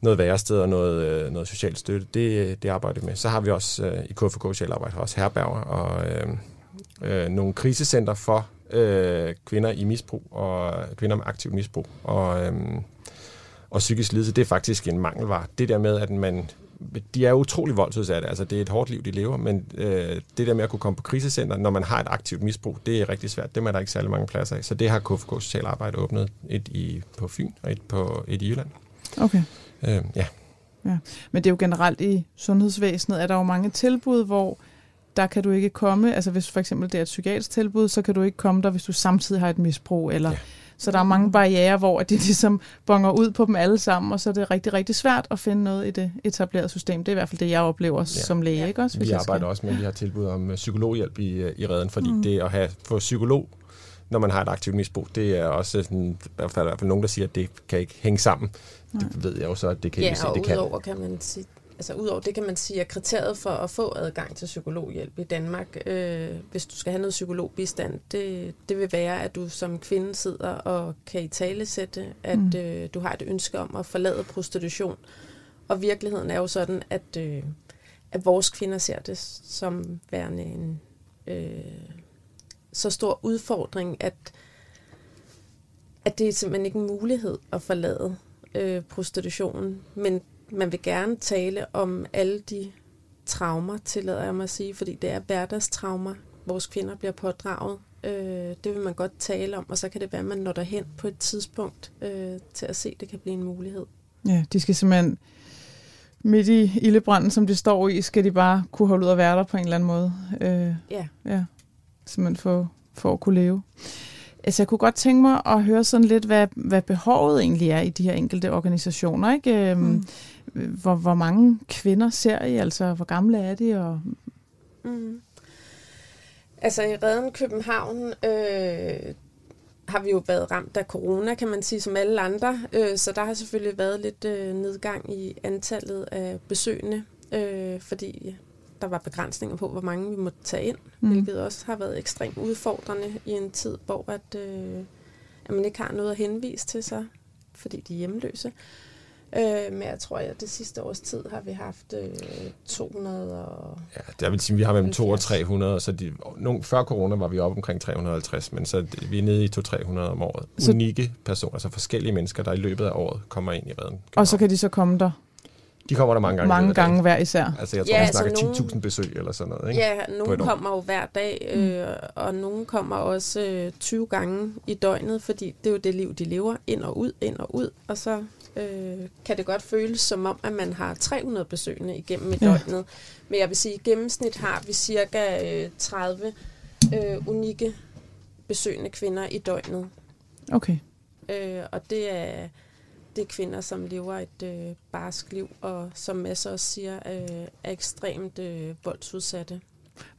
noget værested og noget, øh, noget socialt støtte, det, det arbejder vi med. Så har vi også øh, i KFK Arbejde også herberger og øh, øh, nogle krisecenter for øh, kvinder i misbrug og kvinder med aktiv misbrug og, øh, og psykisk lidelse. Det er faktisk en mangelvare. Det der med, at man de er utrolig voldsudsatte. Altså, det er et hårdt liv, de lever, men øh, det der med at kunne komme på krisecenter, når man har et aktivt misbrug, det er rigtig svært. Det er der ikke særlig mange pladser af. Så det har KFK Social Arbejde åbnet et i, på Fyn og et, på, et i Jylland. Okay. Øh, ja. ja. Men det er jo generelt i sundhedsvæsenet, er der jo mange tilbud, hvor der kan du ikke komme, altså hvis for eksempel det er et psykiatrisk tilbud, så kan du ikke komme der, hvis du samtidig har et misbrug, eller ja Så der er mange barriere, hvor de ligesom bonger ud på dem alle sammen, og så er det rigtig, rigtig svært at finde noget i det etablerede system. Det er i hvert fald det, jeg oplever ja. som læge. Ikke også, vi arbejder også med, at vi har tilbud om øh, psykologhjælp i, øh, i redden, fordi mm. det at have, få psykolog når man har et aktivt misbrug. Det er også sådan, i hvert fald, i hvert fald nogen, der siger, at det kan ikke hænge sammen. Nej. Det ved jeg jo så, at det kan ja, se, det kan. udover kan man sige, altså udover det kan man sige, at kriteriet for at få adgang til psykologhjælp i Danmark, øh, hvis du skal have noget psykologbistand, det, det vil være, at du som kvinde sidder og kan i tale sætte, at mm. øh, du har et ønske om at forlade prostitution. Og virkeligheden er jo sådan, at, øh, at vores kvinder ser det som værende en øh, så stor udfordring, at, at det er simpelthen ikke en mulighed at forlade øh, prostitutionen. Men man vil gerne tale om alle de traumer, tillader jeg mig at sige, fordi det er hverdagstraumer, vores kvinder bliver pådraget. Øh, det vil man godt tale om, og så kan det være, at man når derhen på et tidspunkt øh, til at se, at det kan blive en mulighed. Ja, de skal simpelthen midt i ildebranden, som det står i, skal de bare kunne holde ud og være der på en eller anden måde. Øh, ja. ja. Simpelthen for, for at kunne leve. Altså, jeg kunne godt tænke mig at høre sådan lidt, hvad, hvad behovet egentlig er i de her enkelte organisationer. Ikke? Øhm, mm. Hvor, hvor mange kvinder ser I? Altså, hvor gamle er de? Og... Mm. Altså, i Reden København øh, har vi jo været ramt af corona, kan man sige, som alle andre. Øh, så der har selvfølgelig været lidt øh, nedgang i antallet af besøgende, øh, fordi der var begrænsninger på, hvor mange vi måtte tage ind, mm. hvilket også har været ekstremt udfordrende i en tid, hvor at, øh, at man ikke har noget at henvise til sig, fordi de er hjemløse. Øh, men jeg tror, at det sidste års tid har vi haft øh, 200 og... Ja, det vil sige, at vi har mellem 200 og 300, så de, nogle, før corona var vi oppe omkring 350, men så vi er nede i 200-300 om året. Så, Unikke personer, altså forskellige mennesker, der i løbet af året kommer ind i redden. Og så kan de så komme der de kommer der mange gange. Mange gange hver især. Altså jeg tror, ja, vi snakker altså 10.000 besøg eller sådan noget. Ikke? Ja, nogle kommer jo hver dag, mm. øh, og nogle kommer også øh, 20 gange i døgnet, fordi det er jo det liv, de lever, ind og ud, ind og ud, og så øh, kan det godt føles som om, at man har 300 besøgende igennem i ja. døgnet. Men jeg vil sige, at i gennemsnit har vi cirka øh, 30 øh, unikke besøgende kvinder i døgnet. Okay. Øh, og det er det er kvinder, som lever et øh, barsk liv, og som masser også siger, øh, er ekstremt øh, voldsudsatte.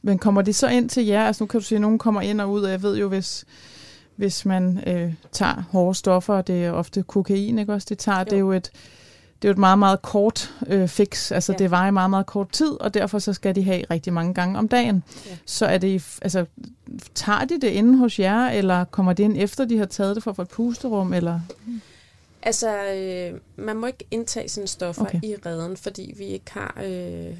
Men kommer de så ind til jer? Altså nu kan du sige, at nogen kommer ind og ud, og jeg ved jo, hvis, hvis man øh, tager hårde stoffer, og det er ofte kokain, ikke også, det tager, jo. det er jo et, det er jo et meget, meget kort øh, fix. Altså, ja. det var i meget, meget kort tid, og derfor så skal de have rigtig mange gange om dagen. Ja. Så er det, altså, tager de det inde hos jer, eller kommer det ind efter, de har taget det få et pusterum, eller... Altså, øh, man må ikke indtage sine stoffer okay. i redden, fordi vi ikke har øh,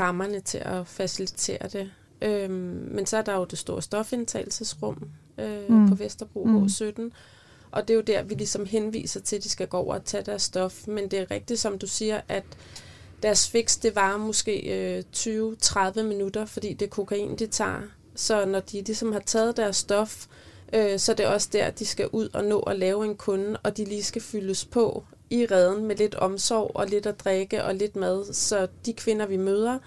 rammerne til at facilitere det. Øh, men så er der jo det store stofindtagelsesrum øh, mm. på Vesterbro mm. 17 og det er jo der, vi ligesom henviser til, at de skal gå over og tage deres stof. Men det er rigtigt, som du siger, at deres fix, det var måske øh, 20-30 minutter, fordi det er kokain, de tager. Så når de ligesom har taget deres stof, øh, så det er også der, de skal ud og nå at lave en kunde, og de lige skal fyldes på i redden med lidt omsorg og lidt at drikke og lidt mad. Så de kvinder, vi møder,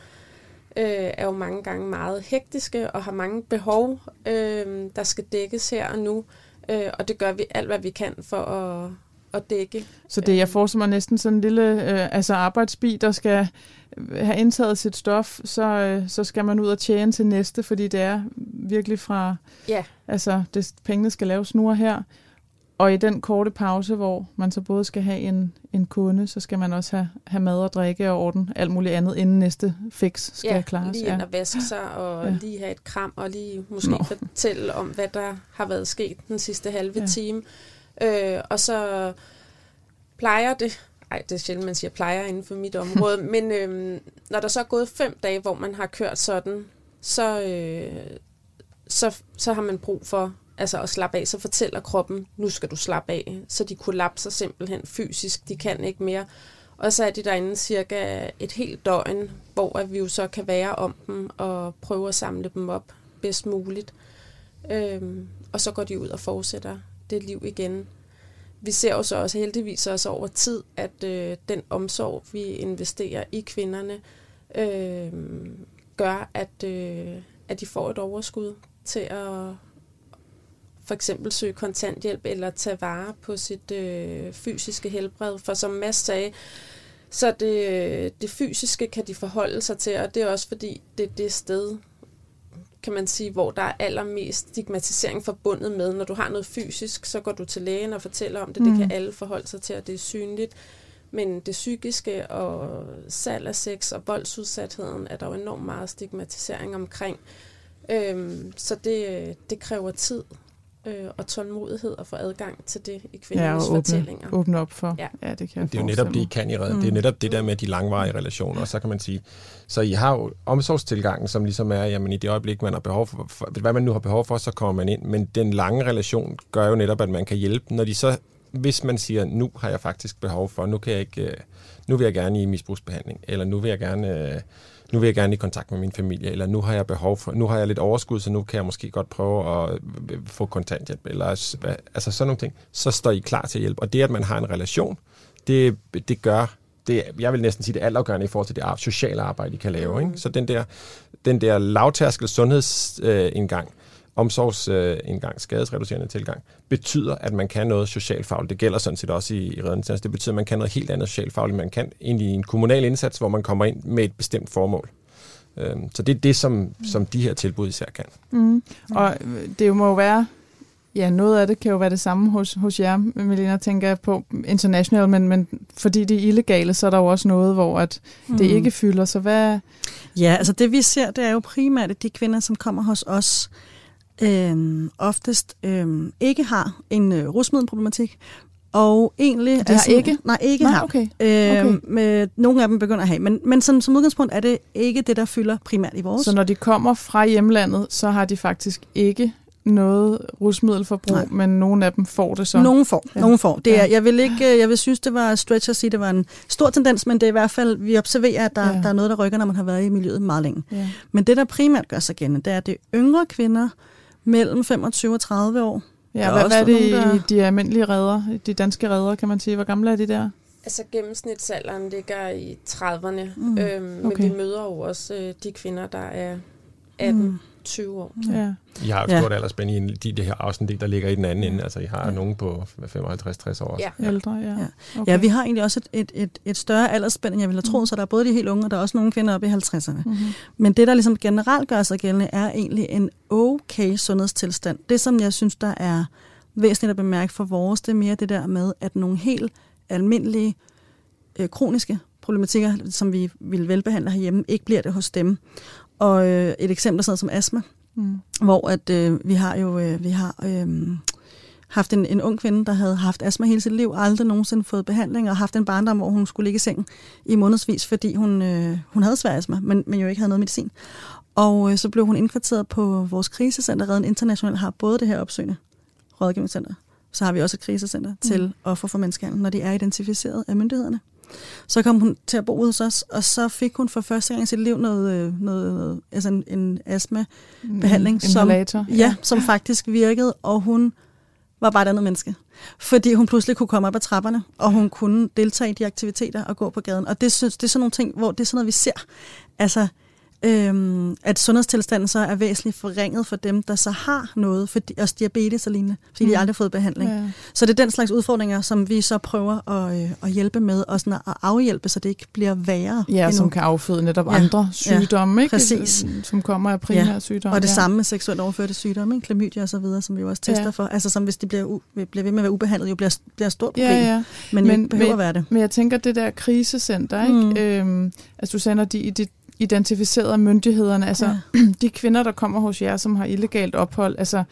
øh, er jo mange gange meget hektiske og har mange behov, øh, der skal dækkes her og nu. Øh, og det gør vi alt, hvad vi kan for at, at dække. Så det, jeg får som næsten sådan en lille øh, altså arbejdsbi, der skal have indtaget sit stof, så, øh, så skal man ud og tjene til næste, fordi det er virkelig fra, ja. altså det, pengene skal laves nu og her. Og i den korte pause, hvor man så både skal have en, en kunde, så skal man også have, have mad og drikke og orden, alt muligt andet, inden næste fix skal ja, klares. lige ind og vaske sig, og ja. lige have et kram, og lige måske Nå. fortælle om, hvad der har været sket den sidste halve ja. time. Øh, og så plejer det ej, det er sjældent, man siger plejer inden for mit område, men øhm, når der så er gået fem dage, hvor man har kørt sådan, så, øh, så, så har man brug for altså at slappe af. Så fortæller kroppen, nu skal du slappe af. Så de kollapser simpelthen fysisk, de kan ikke mere. Og så er de derinde cirka et helt døgn, hvor vi jo så kan være om dem og prøve at samle dem op bedst muligt. Øhm, og så går de ud og fortsætter det liv igen vi ser jo så også heldigvis også over tid, at øh, den omsorg, vi investerer i kvinderne, øh, gør, at, øh, at de får et overskud til at for eksempel søge kontanthjælp eller tage vare på sit øh, fysiske helbred. For som Mads sagde, så det, det fysiske kan de forholde sig til, og det er også fordi, det er det sted, kan man sige, hvor der er allermest stigmatisering forbundet med. Når du har noget fysisk, så går du til lægen og fortæller om det. Mm. Det kan alle forholde sig til, at det er synligt. Men det psykiske og salg af sex og voldsudsatheden er der jo enormt meget stigmatisering omkring. Øhm, så det, det kræver tid øh, og tålmodighed at få adgang til det i kvindernes ja, åbne, fortællinger. åbne op for. Ja, ja det kan Det er jo netop det, I kan i redden. Mm. Det er netop det der med de langvarige relationer. Og så kan man sige, så I har jo omsorgstilgangen, som ligesom er, jamen i det øjeblik, man har behov for, for, hvad man nu har behov for, så kommer man ind. Men den lange relation gør jo netop, at man kan hjælpe, når de så, hvis man siger, nu har jeg faktisk behov for, nu kan jeg ikke, øh, nu vil jeg gerne i misbrugsbehandling, eller nu vil jeg gerne øh, nu vil jeg gerne i kontakt med min familie, eller nu har jeg behov for, nu har jeg lidt overskud, så nu kan jeg måske godt prøve at øh, øh, få kontanthjælp, eller altså sådan nogle ting, så står I klar til at hjælpe. Og det, at man har en relation, det, det gør, det, jeg vil næsten sige, det altafgørende i forhold til det sociale arbejde, I kan lave. Ikke? Så den der, den der lavtærskel sundhedsindgang, øh, omsorgsindgang, øh, skadesreducerende tilgang, betyder, at man kan noget socialfagligt. Det gælder sådan set også i, i redningstjeneste. Det betyder, at man kan noget helt andet socialfagligt. Man kan ind i en kommunal indsats, hvor man kommer ind med et bestemt formål. Øhm, så det er det, som, som de her tilbud især kan. Mm. Og det må jo være, ja, noget af det kan jo være det samme hos, hos jer, Melina, tænker jeg på international, men, men fordi det er illegale, så er der jo også noget, hvor at det mm. ikke fylder. Så hvad... Ja, altså det vi ser, det er jo primært de kvinder, som kommer hos os, øh, oftest øh, ikke har en øh, rusmiddelproblematik, og egentlig... Det har altså, ikke? Nej, ikke nej, har. Okay. Øh, okay. Med, nogle af dem begynder at have. Men, men som, som udgangspunkt er det ikke det, der fylder primært i vores. Så når de kommer fra hjemlandet, så har de faktisk ikke noget rusmiddelforbrug, Nej. men nogle af dem får det så. Nogle får. Ja. Nogle får. Det er, jeg vil ikke, jeg vil synes, det var stretch at sige, det var en stor tendens, men det er i hvert fald, vi observerer, at der, ja. der er noget, der rykker, når man har været i miljøet meget længe. Ja. Men det, der primært gør sig gældende, det er, at det er yngre kvinder, mellem 25 og 30 år. Ja, hvad, hvad er det nogen, der... de almindelige redder, de danske redder, kan man sige? Hvor gamle er de der? Altså gennemsnitsalderen ligger i 30'erne, mm. øhm, okay. men vi møder jo også øh, de kvinder, der er 18. Mm. 20 år. Ja. I har et stort ja. aldersspænd i de, det her afsnit, der ligger i den anden ende. Altså, I har ja. nogen på 55-60 år. Ja. ja. Ældre, ja. Ja. Okay. ja, vi har egentlig også et, et, et, et større aldersspænd, end jeg ville have troet, mm. så der er både de helt unge, og der er også nogle kvinder oppe i 50'erne. Mm-hmm. Men det, der ligesom generelt gør sig gældende, er egentlig en okay sundhedstilstand. Det, som jeg synes, der er væsentligt at bemærke for vores, det er mere det der med, at nogle helt almindelige øh, kroniske problematikker, som vi vil velbehandle herhjemme, ikke bliver det hos dem. Og øh, et eksempel sådan som astma, mm. hvor at øh, vi har jo øh, vi har øh, haft en, en ung kvinde, der havde haft astma hele sit liv, aldrig nogensinde fået behandling, og haft en barndom, hvor hun skulle ligge i sengen i månedsvis, fordi hun, øh, hun havde svær astma, men, men jo ikke havde noget medicin. Og øh, så blev hun indkvarteret på vores krisecenter. Redden International har både det her opsøgende rådgivningscenter, så har vi også et krisecenter mm. til offer for menneskehandel, når de er identificeret af myndighederne. Så kom hun til at bo hos os, og så fik hun for første gang i sit liv noget, øh, noget, noget altså en, en astma-behandling, mm, som, ja, som faktisk virkede, og hun var bare et andet menneske. Fordi hun pludselig kunne komme op ad trapperne, og hun kunne deltage i de aktiviteter og gå på gaden. Og det, synes, det er sådan nogle ting, hvor det er sådan noget, vi ser. Altså, øhm, at sundhedstilstanden så er væsentligt forringet for dem, der så har noget, for også diabetes og lignende, fordi mm. de aldrig har fået behandling. Ja. Så det er den slags udfordringer, som vi så prøver at, øh, at hjælpe med, og sådan at afhjælpe, så det ikke bliver værre. Ja, endnu. som kan afføde netop ja. andre sygdomme, ja, ikke? Præcis. som kommer af primære ja. sygdomme. Og det ja. samme med seksuelt overførte sygdomme, ikke? klamydia og så videre, som vi jo også tester ja. for. Altså som hvis de bliver, bliver ved med at være ubehandlet, jo bliver, bliver et stort problem. Ja, ja. Men, men ikke behøver men, at være det. Men jeg tænker, det der krisecenter, ikke? Mm. Øhm, altså du sagde, når de i dit identificeret af myndighederne. Altså, ja. de kvinder, der kommer hos jer, som har illegalt ophold, altså,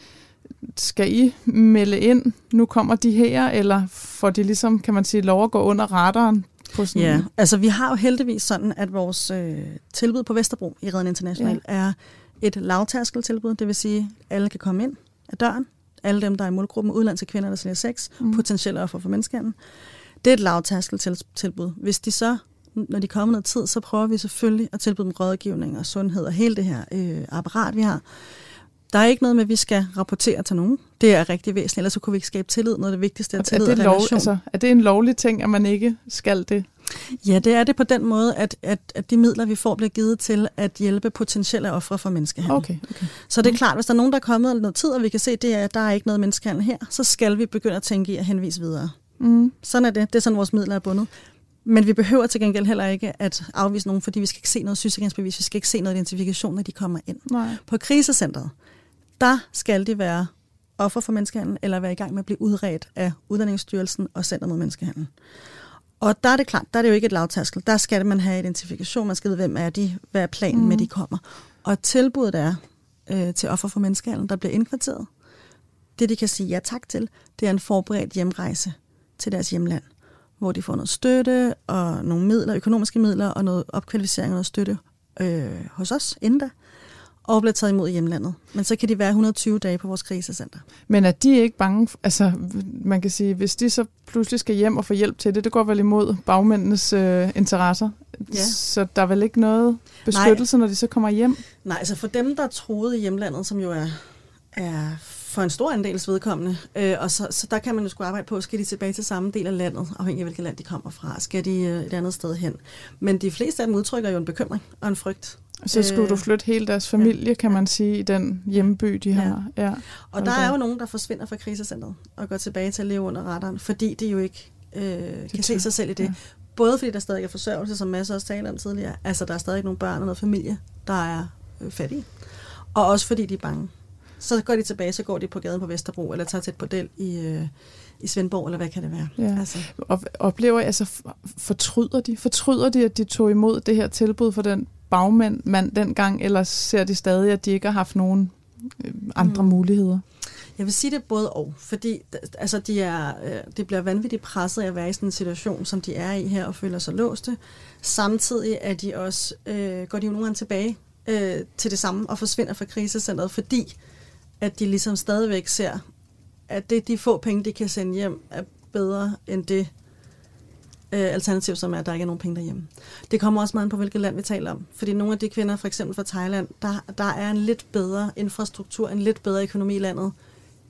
skal I melde ind, nu kommer de her, eller får de ligesom, kan man sige, lov at gå under radaren? På sådan ja, altså vi har jo heldigvis sådan, at vores øh, tilbud på Vesterbro i Redden International ja. er et lavtærskeltilbud, det vil sige, at alle kan komme ind af døren, alle dem, der er i målgruppen, udlandske kvinder, der sælger sex, mm. potentielle offer for menneskehandel. Det er et lavtærskeltilbud. Hvis de så når de kommer noget tid, så prøver vi selvfølgelig at tilbyde dem rådgivning og sundhed og hele det her øh, apparat, vi har. Der er ikke noget med, at vi skal rapportere til nogen. Det er rigtig væsentligt, ellers så kunne vi ikke skabe tillid. Noget af det vigtigste er tillid er det, lov, altså, er det en lovlig ting, at man ikke skal det? Ja, det er det på den måde, at, at, at de midler, vi får, bliver givet til at hjælpe potentielle ofre for menneskehandel. Okay, okay. Så det er klart, hvis der er nogen, der er kommet noget tid, og vi kan se, det er, at der er ikke noget menneskehandel her, så skal vi begynde at tænke i at henvise videre. Mm. Sådan er det. Det er sådan, vores midler er bundet. Men vi behøver til gengæld heller ikke at afvise nogen, fordi vi skal ikke se noget sygesikringsbevis, vi skal ikke se noget identifikation, når de kommer ind. Nej. På krisecentret, der skal de være offer for menneskehandel, eller være i gang med at blive udredt af Uddannelsesstyrelsen og Center mod Menneskehandel. Og der er det klart, der er det jo ikke et lavtaskel. Der skal man have identifikation, man skal vide, hvem er de, hvad er planen mm. med, de kommer. Og tilbuddet er øh, til offer for menneskehandel, der bliver indkvarteret. Det, de kan sige ja tak til, det er en forberedt hjemrejse til deres hjemland, hvor de får noget støtte og nogle midler, økonomiske midler og noget opkvalificering og noget støtte øh, hos os inden da og bliver taget imod i hjemlandet. Men så kan de være 120 dage på vores krisecenter. Men er de ikke bange? Altså, man kan sige, hvis de så pludselig skal hjem og få hjælp til det, det går vel imod bagmændenes øh, interesser. Ja. Så der er vel ikke noget beskyttelse, Nej. når de så kommer hjem? Nej, altså for dem, der troede i hjemlandet, som jo er, er for en stor andels vedkommende, øh, og så, så der kan man jo skulle arbejde på, skal de tilbage til samme del af landet, afhængig af hvilket land de kommer fra, skal de øh, et andet sted hen. Men de fleste af dem udtrykker jo en bekymring og en frygt så skulle øh, du flytte hele deres familie, ja. kan man sige, i den hjemby, de ja. har. Ja. Og der er jo nogen, der forsvinder fra krisecentret og går tilbage til at leve under radaren, fordi de jo ikke øh, kan se sig selv i det. Ja. Både fordi der stadig er forsørgelse, som masser også talte om tidligere. Altså, der er stadig nogle børn og noget familie, der er øh, fattige. Og også fordi de er bange. Så går de tilbage, så går de på gaden på Vesterbro, eller tager til et bordel i, øh, i Svendborg, eller hvad kan det være? Ja. Altså. Og oplever, altså fortryder de? Fortryder de, at de tog imod det her tilbud for den bagmand mand dengang, eller ser de stadig, at de ikke har haft nogen øh, andre mm. muligheder? Jeg vil sige det både og, fordi altså, de, er, øh, de bliver vanvittigt presset af at være i sådan en situation, som de er i her, og føler sig låste. Samtidig er de også, øh, går de jo nogle gange tilbage øh, til det samme og forsvinder fra krisecentret, fordi at de ligesom stadigvæk ser, at det de få penge, de kan sende hjem, er bedre end det, øh, alternativ, som er, at der ikke er nogen penge derhjemme. Det kommer også meget på, hvilket land vi taler om. Fordi nogle af de kvinder, for eksempel fra Thailand, der, der er en lidt bedre infrastruktur, en lidt bedre økonomi i landet.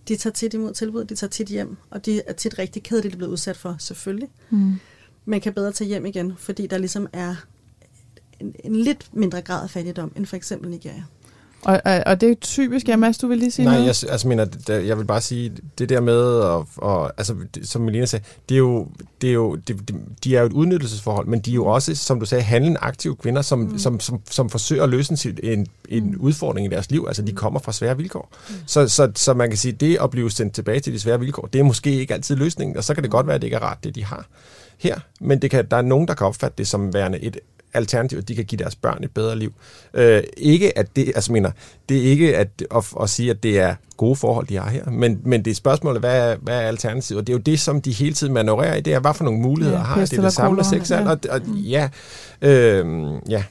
De tager tit imod tilbud, de tager tit hjem, og de er tit rigtig kede, de er blevet udsat for, selvfølgelig. Mm. Men kan bedre tage hjem igen, fordi der ligesom er en, en lidt mindre grad af fattigdom, end for eksempel Nigeria. Og, og, og det er typisk, ja Mads, du vil lige sige Nej, noget? jeg altså, mener, jeg vil bare sige, det der med, og, og, altså, som Melina sagde, det er jo, det er jo, det, de er jo et udnyttelsesforhold, men de er jo også, som du sagde, handlende aktive kvinder, som, mm. som, som, som forsøger at løse en, en mm. udfordring i deres liv. Altså, de mm. kommer fra svære vilkår. Mm. Så, så, så man kan sige, det at blive sendt tilbage til de svære vilkår, det er måske ikke altid løsningen, og så kan det godt være, at det ikke er ret, det de har her, men det kan, der er nogen, der kan opfatte det som værende et alternativ, at de kan give deres børn et bedre liv. Øh, ikke at det, altså mener, det er ikke at, at, at sige, at det er gode forhold, de har her, men, men det er spørgsmålet, hvad er, hvad er alternativet? Og det er jo det, som de hele tiden manøvrerer i, det er, hvad for nogle muligheder ja, har. Det er det samme med sex, ja. Og, og, ja, øh, ja.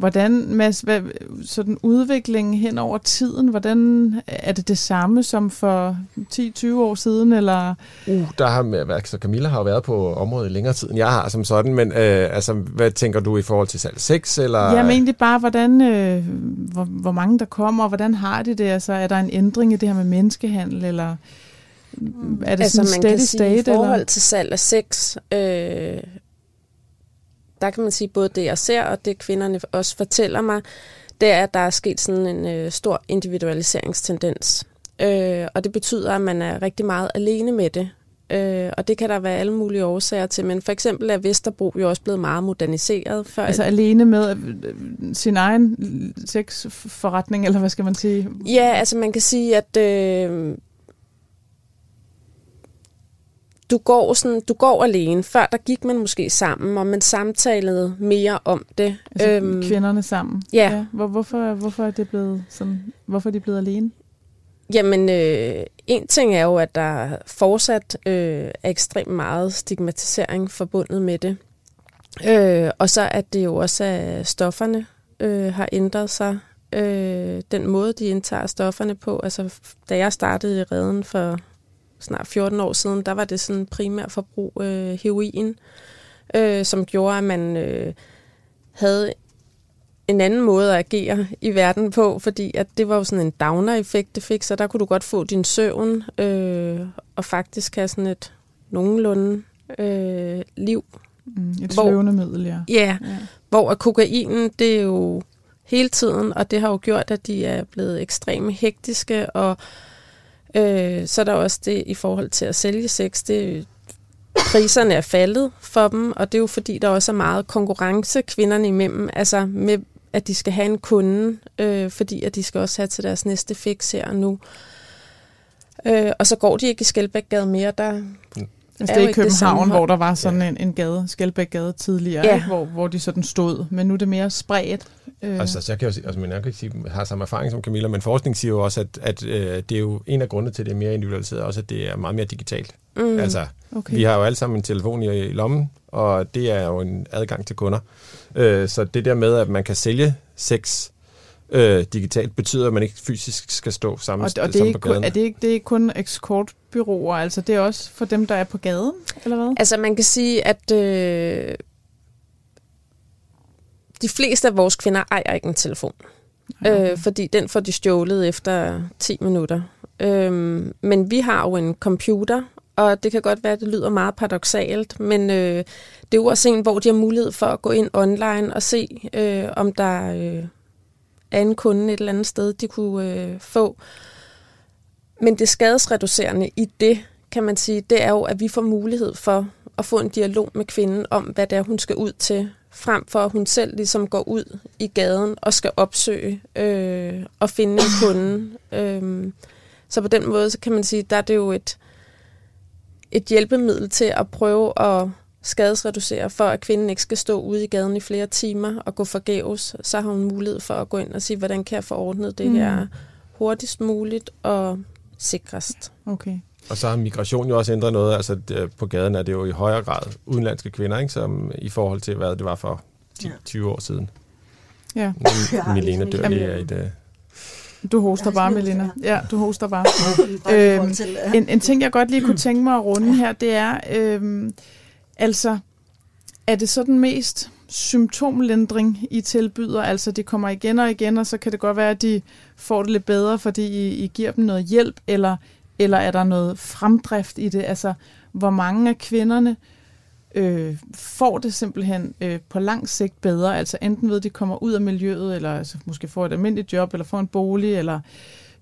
Hvordan, Mads, hvad, sådan udviklingen hen over tiden, hvordan er det det samme som for 10-20 år siden? Eller? Uh, der har, altså Camilla har jo været på området i længere tid, end jeg har som sådan, men øh, altså, hvad tænker du i forhold til salg 6? Eller? Jamen egentlig bare, hvordan, øh, hvor, hvor mange der kommer, og hvordan har de det? Altså, er der en ændring i det her med menneskehandel, eller er det altså, sådan man steady kan state? Sige, I forhold eller? til salg af sex, øh, der kan man sige, både det jeg ser, og det kvinderne også fortæller mig, det er, at der er sket sådan en øh, stor individualiseringstendens. Øh, og det betyder, at man er rigtig meget alene med det. Øh, og det kan der være alle mulige årsager til, men for eksempel er Vesterbro jo også blevet meget moderniseret. Før altså alene med øh, sin egen sexforretning, eller hvad skal man sige? Ja, altså man kan sige, at øh, du går, sådan, du går alene. Før der gik man måske sammen, og man samtalede mere om det. Altså øhm, kvinderne sammen? Ja. ja. Hvor, hvorfor, hvorfor er det blevet sådan, hvorfor er de blevet alene? Jamen, øh, en ting er jo, at der fortsat øh, er ekstremt meget stigmatisering forbundet med det. Øh, og så at det jo også, at stofferne øh, har ændret sig. Øh, den måde, de indtager stofferne på. Altså, da jeg startede i redden for snart 14 år siden, der var det sådan primært forbrug øh, heroin, øh, som gjorde, at man øh, havde en anden måde at agere i verden på, fordi at det var jo sådan en downer-effekt, det fik, så der kunne du godt få din søvn, øh, og faktisk have sådan et nogenlunde øh, liv Mm, et sløvende middel, ja. ja. Ja, hvor kokainen, det er jo hele tiden, og det har jo gjort, at de er blevet ekstremt hektiske, og øh, Øh, så er der også det i forhold til at sælge sex, det priserne er faldet for dem, og det er jo fordi, der også er meget konkurrence kvinderne imellem, altså med, at de skal have en kunde, øh, fordi at de skal også have til deres næste fix her og nu. Øh, og så går de ikke i Skelbækgade mere, der Altså det er i København, hvor der var sådan ja. en, en gade, Skelbæk-gade tidligere, ja. ikke? Hvor, hvor de sådan stod, men nu er det mere spredt. Øh. Altså, så jeg kan jo sige, altså, men jeg kan ikke sige, jeg har samme erfaring som Camilla, men forskning siger jo også, at, at øh, det er jo en af grundene til, at det er mere individualiseret, også at det er meget mere digitalt. Mm. Altså, okay. vi har jo alle sammen en telefon i, i lommen, og det er jo en adgang til kunder. Øh, så det der med, at man kan sælge sex øh, digitalt, betyder, at man ikke fysisk skal stå sammen, og, og det er ikke, på gaden. Er det ikke, det er ikke kun escortbyråer, altså det er også for dem, der er på gaden, eller hvad? Altså man kan sige, at øh, de fleste af vores kvinder ejer ikke en telefon. Okay. Øh, fordi den får de stjålet efter 10 minutter. Øh, men vi har jo en computer, og det kan godt være, at det lyder meget paradoxalt, men øh, det er jo også en, hvor de har mulighed for at gå ind online og se, øh, om der øh, er en kunde et eller andet sted, de kunne øh, få. Men det skadesreducerende i det, kan man sige, det er jo, at vi får mulighed for at få en dialog med kvinden om, hvad det er, hun skal ud til, frem for at hun selv ligesom går ud i gaden og skal opsøge øh, og finde en kunde. Øh, så på den måde, så kan man sige, der er det jo et, et hjælpemiddel til at prøve at skadesreducere, for at kvinden ikke skal stå ude i gaden i flere timer og gå forgæves, så har hun mulighed for at gå ind og sige, hvordan kan jeg få ordnet det mm. her hurtigst muligt og sikrest. Okay. Og så har migration jo også ændret noget. Altså på gaden er det jo i højere grad udenlandske kvinder, ikke? Som i forhold til, hvad det var for 10, ja. 20 år siden. Ja. Milena dør lige af et... Du hoster bare, Melina. Ja, du hoster bare. øhm, en, en ting, jeg godt lige kunne tænke mig at runde her, det er, øhm, altså, er det så den mest symptomlindring, I tilbyder? Altså, de kommer igen og igen, og så kan det godt være, at de får det lidt bedre, fordi I, I giver dem noget hjælp, eller, eller er der noget fremdrift i det? Altså, hvor mange af kvinderne øh, får det simpelthen øh, på lang sigt bedre, altså enten ved, at de kommer ud af miljøet, eller altså, måske får et almindeligt job, eller får en bolig, eller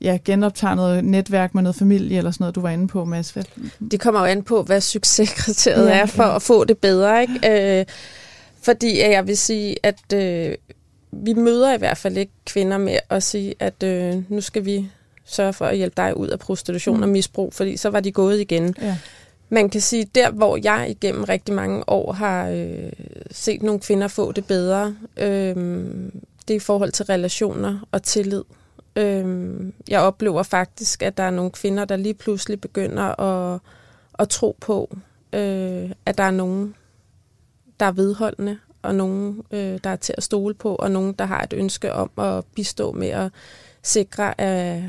ja, genoptager noget netværk med noget familie, eller sådan noget, du var inde på, Mads. Det kommer jo an på, hvad succeskriteriet ja, er for ja. at få det bedre, ikke? Øh, fordi jeg vil sige, at øh, vi møder i hvert fald ikke kvinder med at sige, at øh, nu skal vi sørge for at hjælpe dig ud af prostitution mm. og misbrug, fordi så var de gået igen. Ja. Man kan sige, der hvor jeg igennem rigtig mange år har øh, set nogle kvinder få det bedre, øh, det er i forhold til relationer og tillid. Øh, jeg oplever faktisk, at der er nogle kvinder, der lige pludselig begynder at, at tro på, øh, at der er nogen, der er vedholdende, og nogen, øh, der er til at stole på, og nogen, der har et ønske om at bistå med at sikre, at,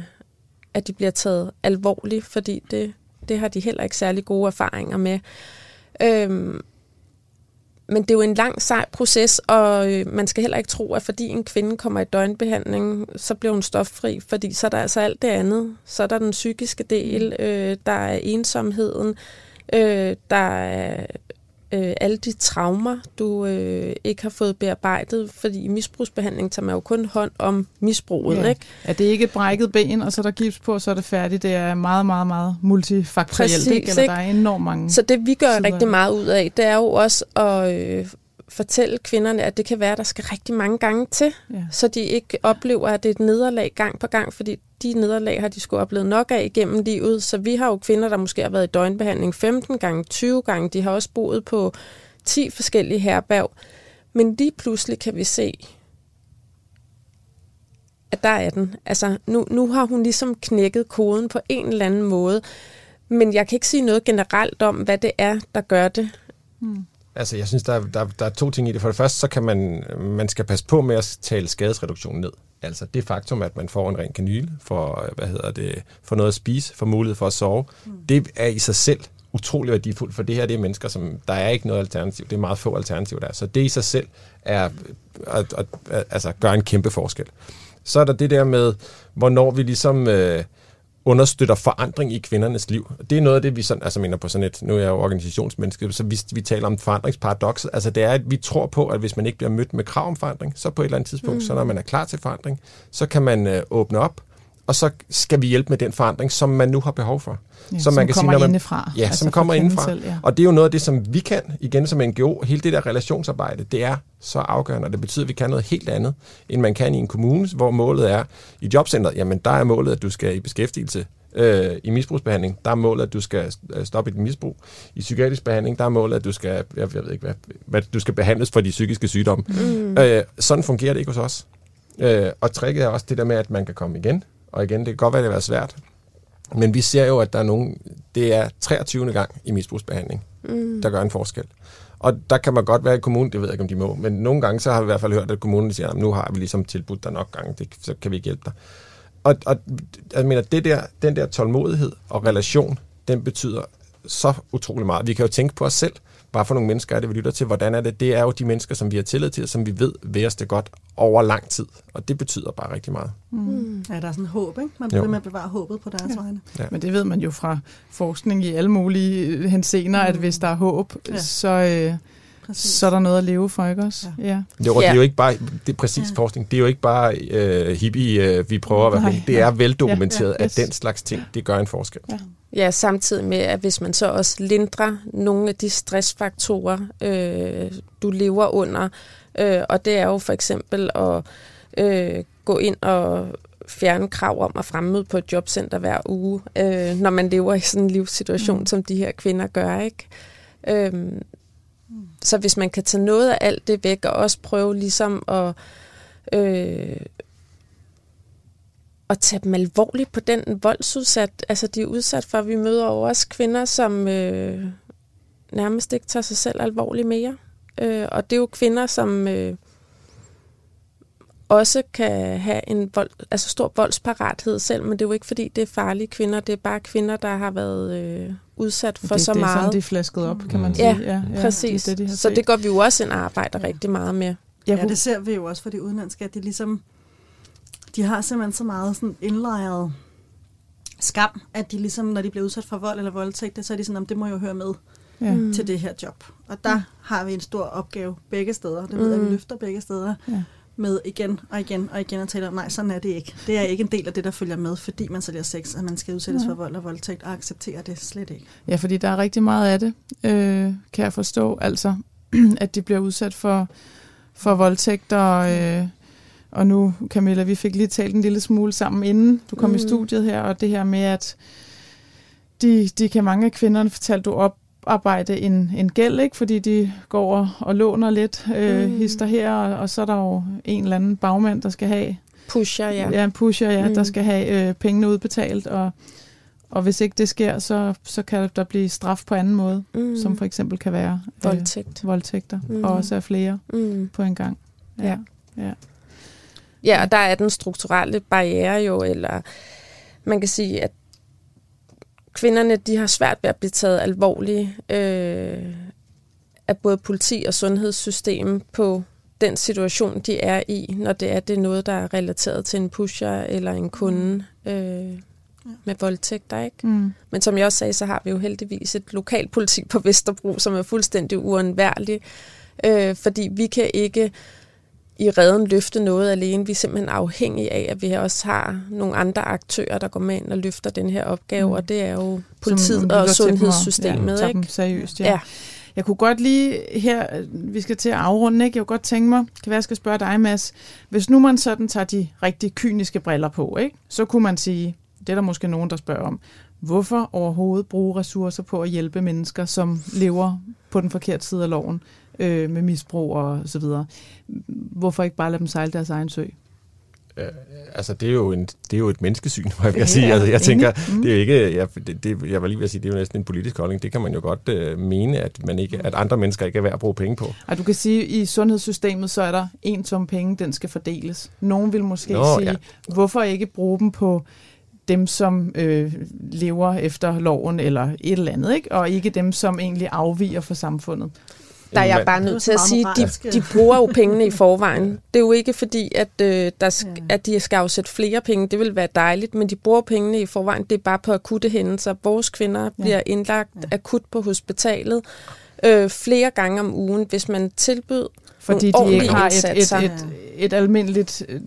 at de bliver taget alvorligt, fordi det det har de heller ikke særlig gode erfaringer med. Øhm, men det er jo en lang, sej proces, og øh, man skal heller ikke tro, at fordi en kvinde kommer i døgnbehandling, så bliver hun stoffri, fordi så er der altså alt det andet. Så er der den psykiske del, øh, der er ensomheden, øh, der er øh, alle de traumer, du øh, ikke har fået bearbejdet, fordi i misbrugsbehandling tager man jo kun hånd om misbruget. Ja. Ikke? Er det ikke et brækket ben, og så er der gips på, og så er det færdigt? Det er meget, meget, meget multifaktorielt, Præcis, ikke? Eller ikke? der er enormt mange Så det vi gør sider. rigtig meget ud af, det er jo også at øh, fortælle kvinderne, at det kan være, at der skal rigtig mange gange til, ja. så de ikke oplever, at det er et nederlag gang på gang, fordi de nederlag har de skulle oplevet nok af igennem livet. Så vi har jo kvinder, der måske har været i døgnbehandling 15 gange, 20 gange. De har også boet på 10 forskellige herberg. Men lige pludselig kan vi se, at der er den. Altså, nu, nu har hun ligesom knækket koden på en eller anden måde. Men jeg kan ikke sige noget generelt om, hvad det er, der gør det. Hmm. Altså, jeg synes, der, der, der er to ting i det. For det første, så kan man, man skal passe på med at tale skadesreduktion ned. Altså det faktum, at man får en ren kanyle, for, hvad hedder det, for noget at spise, for mulighed for at sove, mm. det er i sig selv utrolig værdifuldt, for det her det er mennesker, som der er ikke noget alternativ. Det er meget få alternativer der. Så det i sig selv er at, at, at, altså, gøre en kæmpe forskel. Så er der det der med, hvornår vi ligesom øh, understøtter forandring i kvindernes liv. Det er noget af det, vi sådan, altså mener på sådan et, nu er jeg jo organisationsmenneske, så vi, vi taler om forandringsparadoks. Altså det er, at vi tror på, at hvis man ikke bliver mødt med krav om forandring, så på et eller andet tidspunkt, mm. så når man er klar til forandring, så kan man øh, åbne op, og så skal vi hjælpe med den forandring, som man nu har behov for. Ja, som man kan kommer sige, når man, indefra. Ja, altså som kommer indefra. Selv, ja. Og det er jo noget af det, som vi kan, igen som NGO, hele det der relationsarbejde, det er så afgørende, og det betyder, at vi kan noget helt andet, end man kan i en kommune, hvor målet er, i jobcentret, jamen der er målet, at du skal i beskæftigelse øh, i misbrugsbehandling, der er målet, at du skal øh, stoppe dit misbrug. I psykiatrisk behandling, der er målet, at du skal, jeg ved ikke, hvad, hvad du skal behandles for de psykiske sygdomme. Mm. Øh, sådan fungerer det ikke hos os. Øh, og tricket er også det der med, at man kan komme igen, og igen, det kan godt være, det er svært, men vi ser jo, at der er nogen, det er 23. gang i misbrugsbehandling, mm. der gør en forskel. Og der kan man godt være i kommunen, det ved jeg ikke, om de må, men nogle gange så har vi i hvert fald hørt, at kommunen siger, at nu har vi ligesom tilbudt dig nok gange, det, så kan vi ikke hjælpe dig. Og, og jeg mener, det der, den der tålmodighed og relation, den betyder så utrolig meget. Vi kan jo tænke på os selv bare for nogle mennesker er det, vi lytter til. Hvordan er det? Det er jo de mennesker, som vi har tillid til, som vi ved vil os det godt over lang tid. Og det betyder bare rigtig meget. Mm. mm. Ja, der er sådan håb, ikke? Man bliver med at bevare håbet på deres ja. vegne. Ja. Men det ved man jo fra forskning i alle mulige hensener, mm. at hvis der er håb, ja. så... Øh, Præcis. så er der noget at leve for, ikke også? Ja. ja. Jo, det er jo ikke bare, det er præcis ja. forskning, det er jo ikke bare øh, hippie, øh, vi prøver at være Det er veldokumenteret, ja, ja, yes. at den slags ting, det gør en forskel. Ja. Ja, samtidig med, at hvis man så også lindrer nogle af de stressfaktorer, øh, du lever under, øh, og det er jo for eksempel at øh, gå ind og fjerne krav om at fremmøde på et jobcenter hver uge, øh, når man lever i sådan en livssituation, mm. som de her kvinder gør, ikke? Så hvis man kan tage noget af alt det væk, og også prøve ligesom at øh, at tage dem alvorligt på den voldsudsat, altså de er udsat for. Vi møder jo også kvinder, som øh, nærmest ikke tager sig selv alvorligt mere. Øh, og det er jo kvinder, som øh, også kan have en vold, altså stor voldsparathed selv, men det er jo ikke fordi, det er farlige kvinder, det er bare kvinder, der har været øh, udsat for det, så det meget. Det er sådan, de er flasket op, kan man sige. Ja, ja, ja præcis. Det, det, de så det går vi jo også en arbejder ja. rigtig meget med. Ja, det ser vi jo også for de udenlandske, at det ligesom de har simpelthen så meget sådan indlejret skam, at de ligesom, når de bliver udsat for vold eller voldtægt, så er de sådan, det må jo høre med ja. Mm. til det her job. Og der mm. har vi en stor opgave begge steder. Det ved jeg, at vi mm. løfter begge steder. Ja med igen og igen og igen og tale om, nej, sådan er det ikke. Det er ikke en del af det, der følger med, fordi man sælger sex, at man skal udsættes ja. for vold og voldtægt, og acceptere det slet ikke. Ja, fordi der er rigtig meget af det, øh, kan jeg forstå. Altså, at de bliver udsat for, for voldtægt og... Øh, og nu, Camilla, vi fik lige talt en lille smule sammen, inden du kom mm. i studiet her, og det her med, at de, de kan mange af kvinderne, fortalte du, oparbejde en, en gæld, ikke? fordi de går og, og låner lidt øh, mm. hister her, og, og så er der jo en eller anden bagmand, der skal have... Pusher, ja. Ja, pusher, ja, mm. der skal have øh, pengene udbetalt, og, og hvis ikke det sker, så, så kan der blive straf på anden måde, mm. som for eksempel kan være... Øh, Voldtægt. Voldtægter, mm. og også af flere mm. på en gang. Ja, ja. ja. Ja, og der er den strukturelle barriere jo, eller man kan sige, at kvinderne de har svært ved at blive taget alvorligt øh, af både politi og sundhedssystem på den situation, de er i, når det er, det er noget, der er relateret til en pusher eller en kunde øh, med voldtægter. Ikke? Mm. Men som jeg også sagde, så har vi jo heldigvis et lokalpolitik på Vesterbro, som er fuldstændig uundværlig, øh, fordi vi kan ikke i redden løfte noget alene. Vi er simpelthen afhængige af, at vi også har nogle andre aktører, der går med ind og løfter den her opgave, mm. og det er jo politiet og sundhedssystemet. Ja, ikke? Seriøst, ja. ja. Jeg kunne godt lige her, vi skal til at afrunde, ikke? jeg kunne godt tænke mig, kan være, jeg skal spørge dig, Mads, hvis nu man sådan tager de rigtig kyniske briller på, ikke? så kunne man sige, det er der måske nogen, der spørger om, hvorfor overhovedet bruge ressourcer på at hjælpe mennesker, som lever på den forkerte side af loven? Øh, med misbrug og så videre. Hvorfor ikke bare lade dem sejle deres egen sø? Øh, altså, det er, jo en, det er jo et menneskesyn, må jeg ja, sige. Altså, jeg tænker, mm. det er ikke, jeg, det, det, jeg var lige ved at sige, det er jo næsten en politisk holdning. Det kan man jo godt øh, mene, at, man ikke, at andre mennesker ikke er værd at bruge penge på. Og du kan sige, at i sundhedssystemet, så er der en som penge, den skal fordeles. Nogen vil måske Nå, sige, ja. hvorfor ikke bruge dem på dem, som øh, lever efter loven eller et eller andet, ikke? og ikke dem, som egentlig afviger fra samfundet. Der er jeg bare nødt til at sige, at de, de bruger jo pengene i forvejen. Det er jo ikke fordi, at, øh, der sk- at de skal afsætte flere penge. Det vil være dejligt, men de bruger pengene i forvejen. Det er bare på akutte hændelser. Vores kvinder bliver indlagt akut på hospitalet øh, flere gange om ugen. Hvis man tilbyder fordi de ikke har et, et, et, et, et almindeligt øh,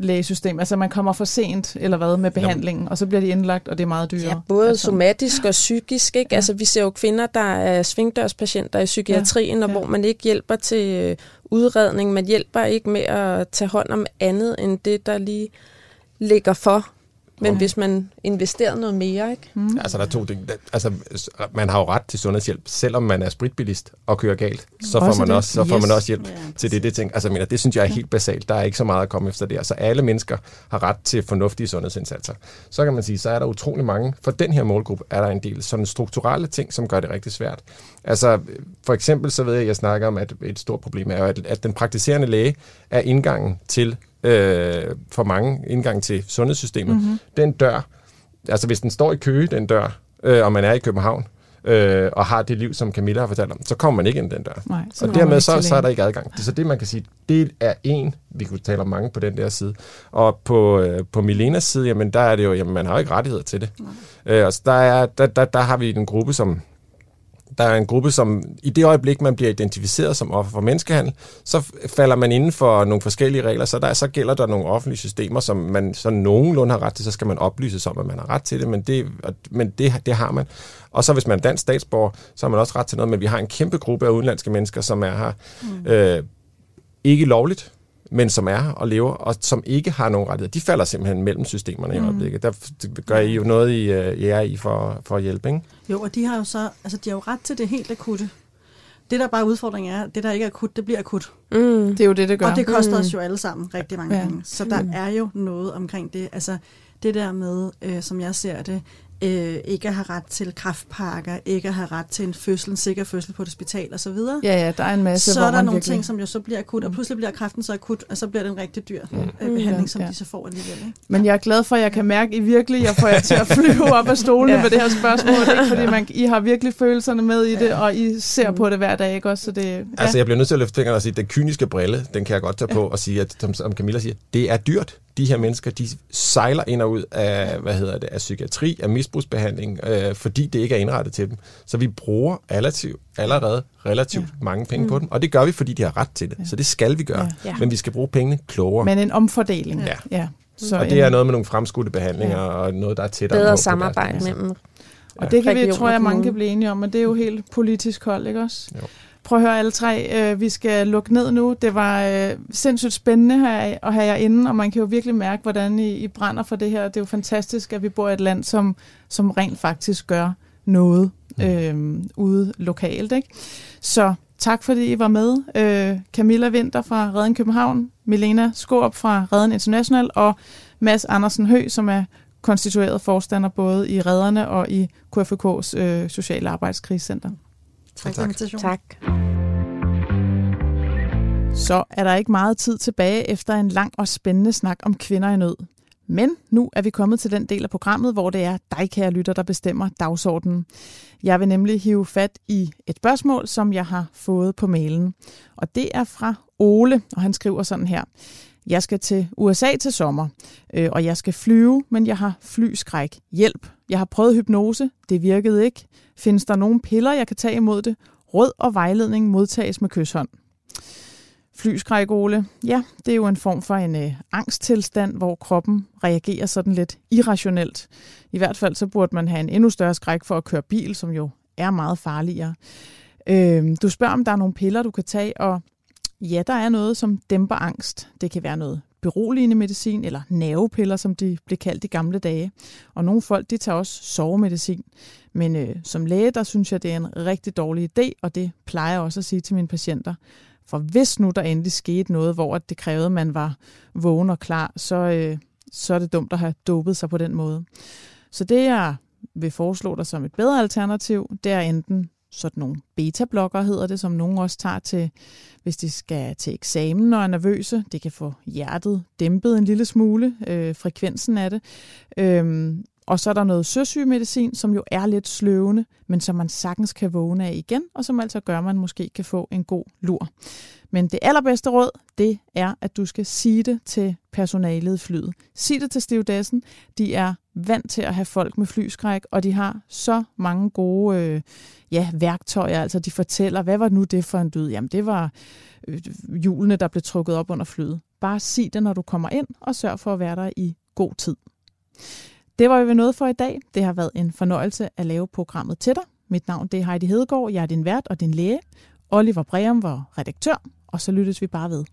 lægesystem. Altså man kommer for sent eller hvad med behandlingen, og så bliver de indlagt, og det er meget dyrere. Ja, både altså. somatisk og psykisk. Ikke? Ja. Altså vi ser jo kvinder, der er svingdørspatienter i psykiatrien, ja. og ja. hvor man ikke hjælper til øh, udredning. Man hjælper ikke med at tage hånd om andet end det, der lige ligger for. Men hvis man investerer noget mere, ikke? Mm. Altså, der er to ting. Altså, man har jo ret til sundhedshjælp, selvom man er spritbilist og kører galt. Så får man, også, så får yes. man også hjælp yeah. til det. Det, ting. Altså, mener, det synes jeg er helt basalt. Der er ikke så meget at komme efter det. Altså, alle mennesker har ret til fornuftige sundhedsindsatser. Så kan man sige, så er der utrolig mange. For den her målgruppe er der en del sådan strukturelle ting, som gør det rigtig svært. Altså, for eksempel så ved jeg, at jeg snakker om, at et stort problem er, at, at den praktiserende læge er indgangen til øh, for mange indgang til sundhedssystemet. Mm-hmm. Den dør, altså hvis den står i kø, den dør, øh, og man er i København, øh, og har det liv, som Camilla har fortalt om, så kommer man ikke ind den dør. Nej, og dermed så, så er der ikke adgang. Så det man kan sige, det er en, vi kunne tale om mange på den der side. Og på, øh, på Milenas side, jamen der er det jo, jamen man har jo ikke rettigheder til det. Øh, og så der, er, der, der, der har vi en gruppe, som der er en gruppe, som i det øjeblik, man bliver identificeret som offer for menneskehandel, så falder man inden for nogle forskellige regler, så der så gælder der nogle offentlige systemer, som man så nogenlunde har ret til, så skal man oplyse om, at man har ret til det, men det, men det, det har man. Og så hvis man er dansk statsborger, så har man også ret til noget, men vi har en kæmpe gruppe af udenlandske mennesker, som er her mm. øh, ikke lovligt, men som er og lever, og som ikke har nogen rettigheder. De falder simpelthen mellem systemerne mm. i øjeblikket. Der gør I jo noget, I, øh, I er i for, for at hjælpe, ikke? Jo, og de har jo så, altså de har jo ret til det helt akutte. Det, der bare udfordringen er, det, der ikke er akut, det bliver akut. Mm. Det er jo det, det gør. Og det koster mm. os jo alle sammen rigtig mange ja. penge. Så der mm. er jo noget omkring det. Altså, det der med, øh, som jeg ser det, øh, ikke at have ret til kraftpakker, ikke at have ret til en fødsel, en sikker fødsel på et hospital osv. Ja, ja, der er en masse, Så er der nogle virkelig... ting, som jo så bliver akut, og mm. pludselig bliver kræften så akut, og så bliver det en rigtig dyr mm. øh, behandling, som ja. de så får alligevel. Ikke? Men jeg er glad for, at jeg kan mærke, at I virkelig jeg får jer til at flyve op af stolene ja. med det her spørgsmål, ikke? fordi man, I har virkelig følelserne med i det, ja. og I ser mm. på det hver dag, ikke også? Så det, ja. Altså, jeg bliver nødt til at løfte fingrene og sige, at den kyniske brille, den kan jeg godt tage på og sige, at som, som Camilla siger, det er dyrt de her mennesker, de sejler ind og ud af, hvad hedder det, af psykiatri, af misbrugsbehandling, øh, fordi det ikke er indrettet til dem. Så vi bruger relativt, allerede relativt ja. mange penge mm. på dem, og det gør vi, fordi de har ret til det. Ja. Så det skal vi gøre, ja. men vi skal bruge pengene klogere. Men en omfordeling. Ja. ja. Så og det er noget med nogle fremskudte behandlinger, ja. og noget, der er tættere Bedre samarbejde mellem og det kan vi, tror jeg, mange kan blive enige om, og det er jo helt politisk hold, ikke også? Jo. Prøv at høre alle tre. Øh, vi skal lukke ned nu. Det var øh, sindssygt spændende her, at have jer inde, og man kan jo virkelig mærke, hvordan I, I brænder for det her. Det er jo fantastisk, at vi bor i et land, som, som rent faktisk gør noget øh, ude lokalt. Ikke? Så tak fordi I var med. Øh, Camilla Winter fra Redden København, Milena Skåb fra Redden International og Mads Andersen Hø, som er konstitueret forstander både i Redderne og i KFK's øh, Sociale Arbejdskrigscenter. Tak for invitationen. Tak. Så er der ikke meget tid tilbage efter en lang og spændende snak om kvinder i nød. Men nu er vi kommet til den del af programmet, hvor det er dig, kære lytter, der bestemmer dagsordenen. Jeg vil nemlig hive fat i et spørgsmål, som jeg har fået på mailen. Og det er fra Ole, og han skriver sådan her. Jeg skal til USA til sommer, øh, og jeg skal flyve, men jeg har flyskræk. Hjælp. Jeg har prøvet hypnose. Det virkede ikke. Findes der nogle piller, jeg kan tage imod det? Råd og vejledning modtages med kysshånd. Flyskræk, Ole. Ja, det er jo en form for en øh, angsttilstand, hvor kroppen reagerer sådan lidt irrationelt. I hvert fald så burde man have en endnu større skræk for at køre bil, som jo er meget farligere. Øh, du spørger, om der er nogle piller, du kan tage, og Ja, der er noget, som dæmper angst. Det kan være noget beroligende medicin eller nervepiller, som de blev kaldt i gamle dage. Og nogle folk, de tager også sovemedicin. Men øh, som læge, der synes jeg, det er en rigtig dårlig idé, og det plejer jeg også at sige til mine patienter. For hvis nu der endelig skete noget, hvor det krævede, at man var vågen og klar, så, øh, så er det dumt at have dopet sig på den måde. Så det, jeg vil foreslå dig som et bedre alternativ, det er enten sådan nogle beta-blokker, hedder det, som nogen også tager til, hvis de skal til eksamen og er nervøse. Det kan få hjertet dæmpet en lille smule, øh, frekvensen af det. Øhm, Og så er der noget søsygemedicin, som jo er lidt sløvende, men som man sagtens kan vågne af igen, og som altså gør, at man måske kan få en god lur. Men det allerbedste råd, det er, at du skal sige det til personalet i flyet. Sig det til stewardessen. De er vant til at have folk med flyskræk, og de har så mange gode øh, ja, værktøjer. Altså de fortæller, hvad var nu det for en død? Jamen det var øh, hjulene, der blev trukket op under flyet. Bare sig det, når du kommer ind, og sørg for at være der i god tid. Det var vi noget for i dag. Det har været en fornøjelse at lave programmet til dig. Mit navn det er Heidi Hedegaard. Jeg er din vært og din læge. Oliver Breum var redaktør, og så lyttes vi bare ved.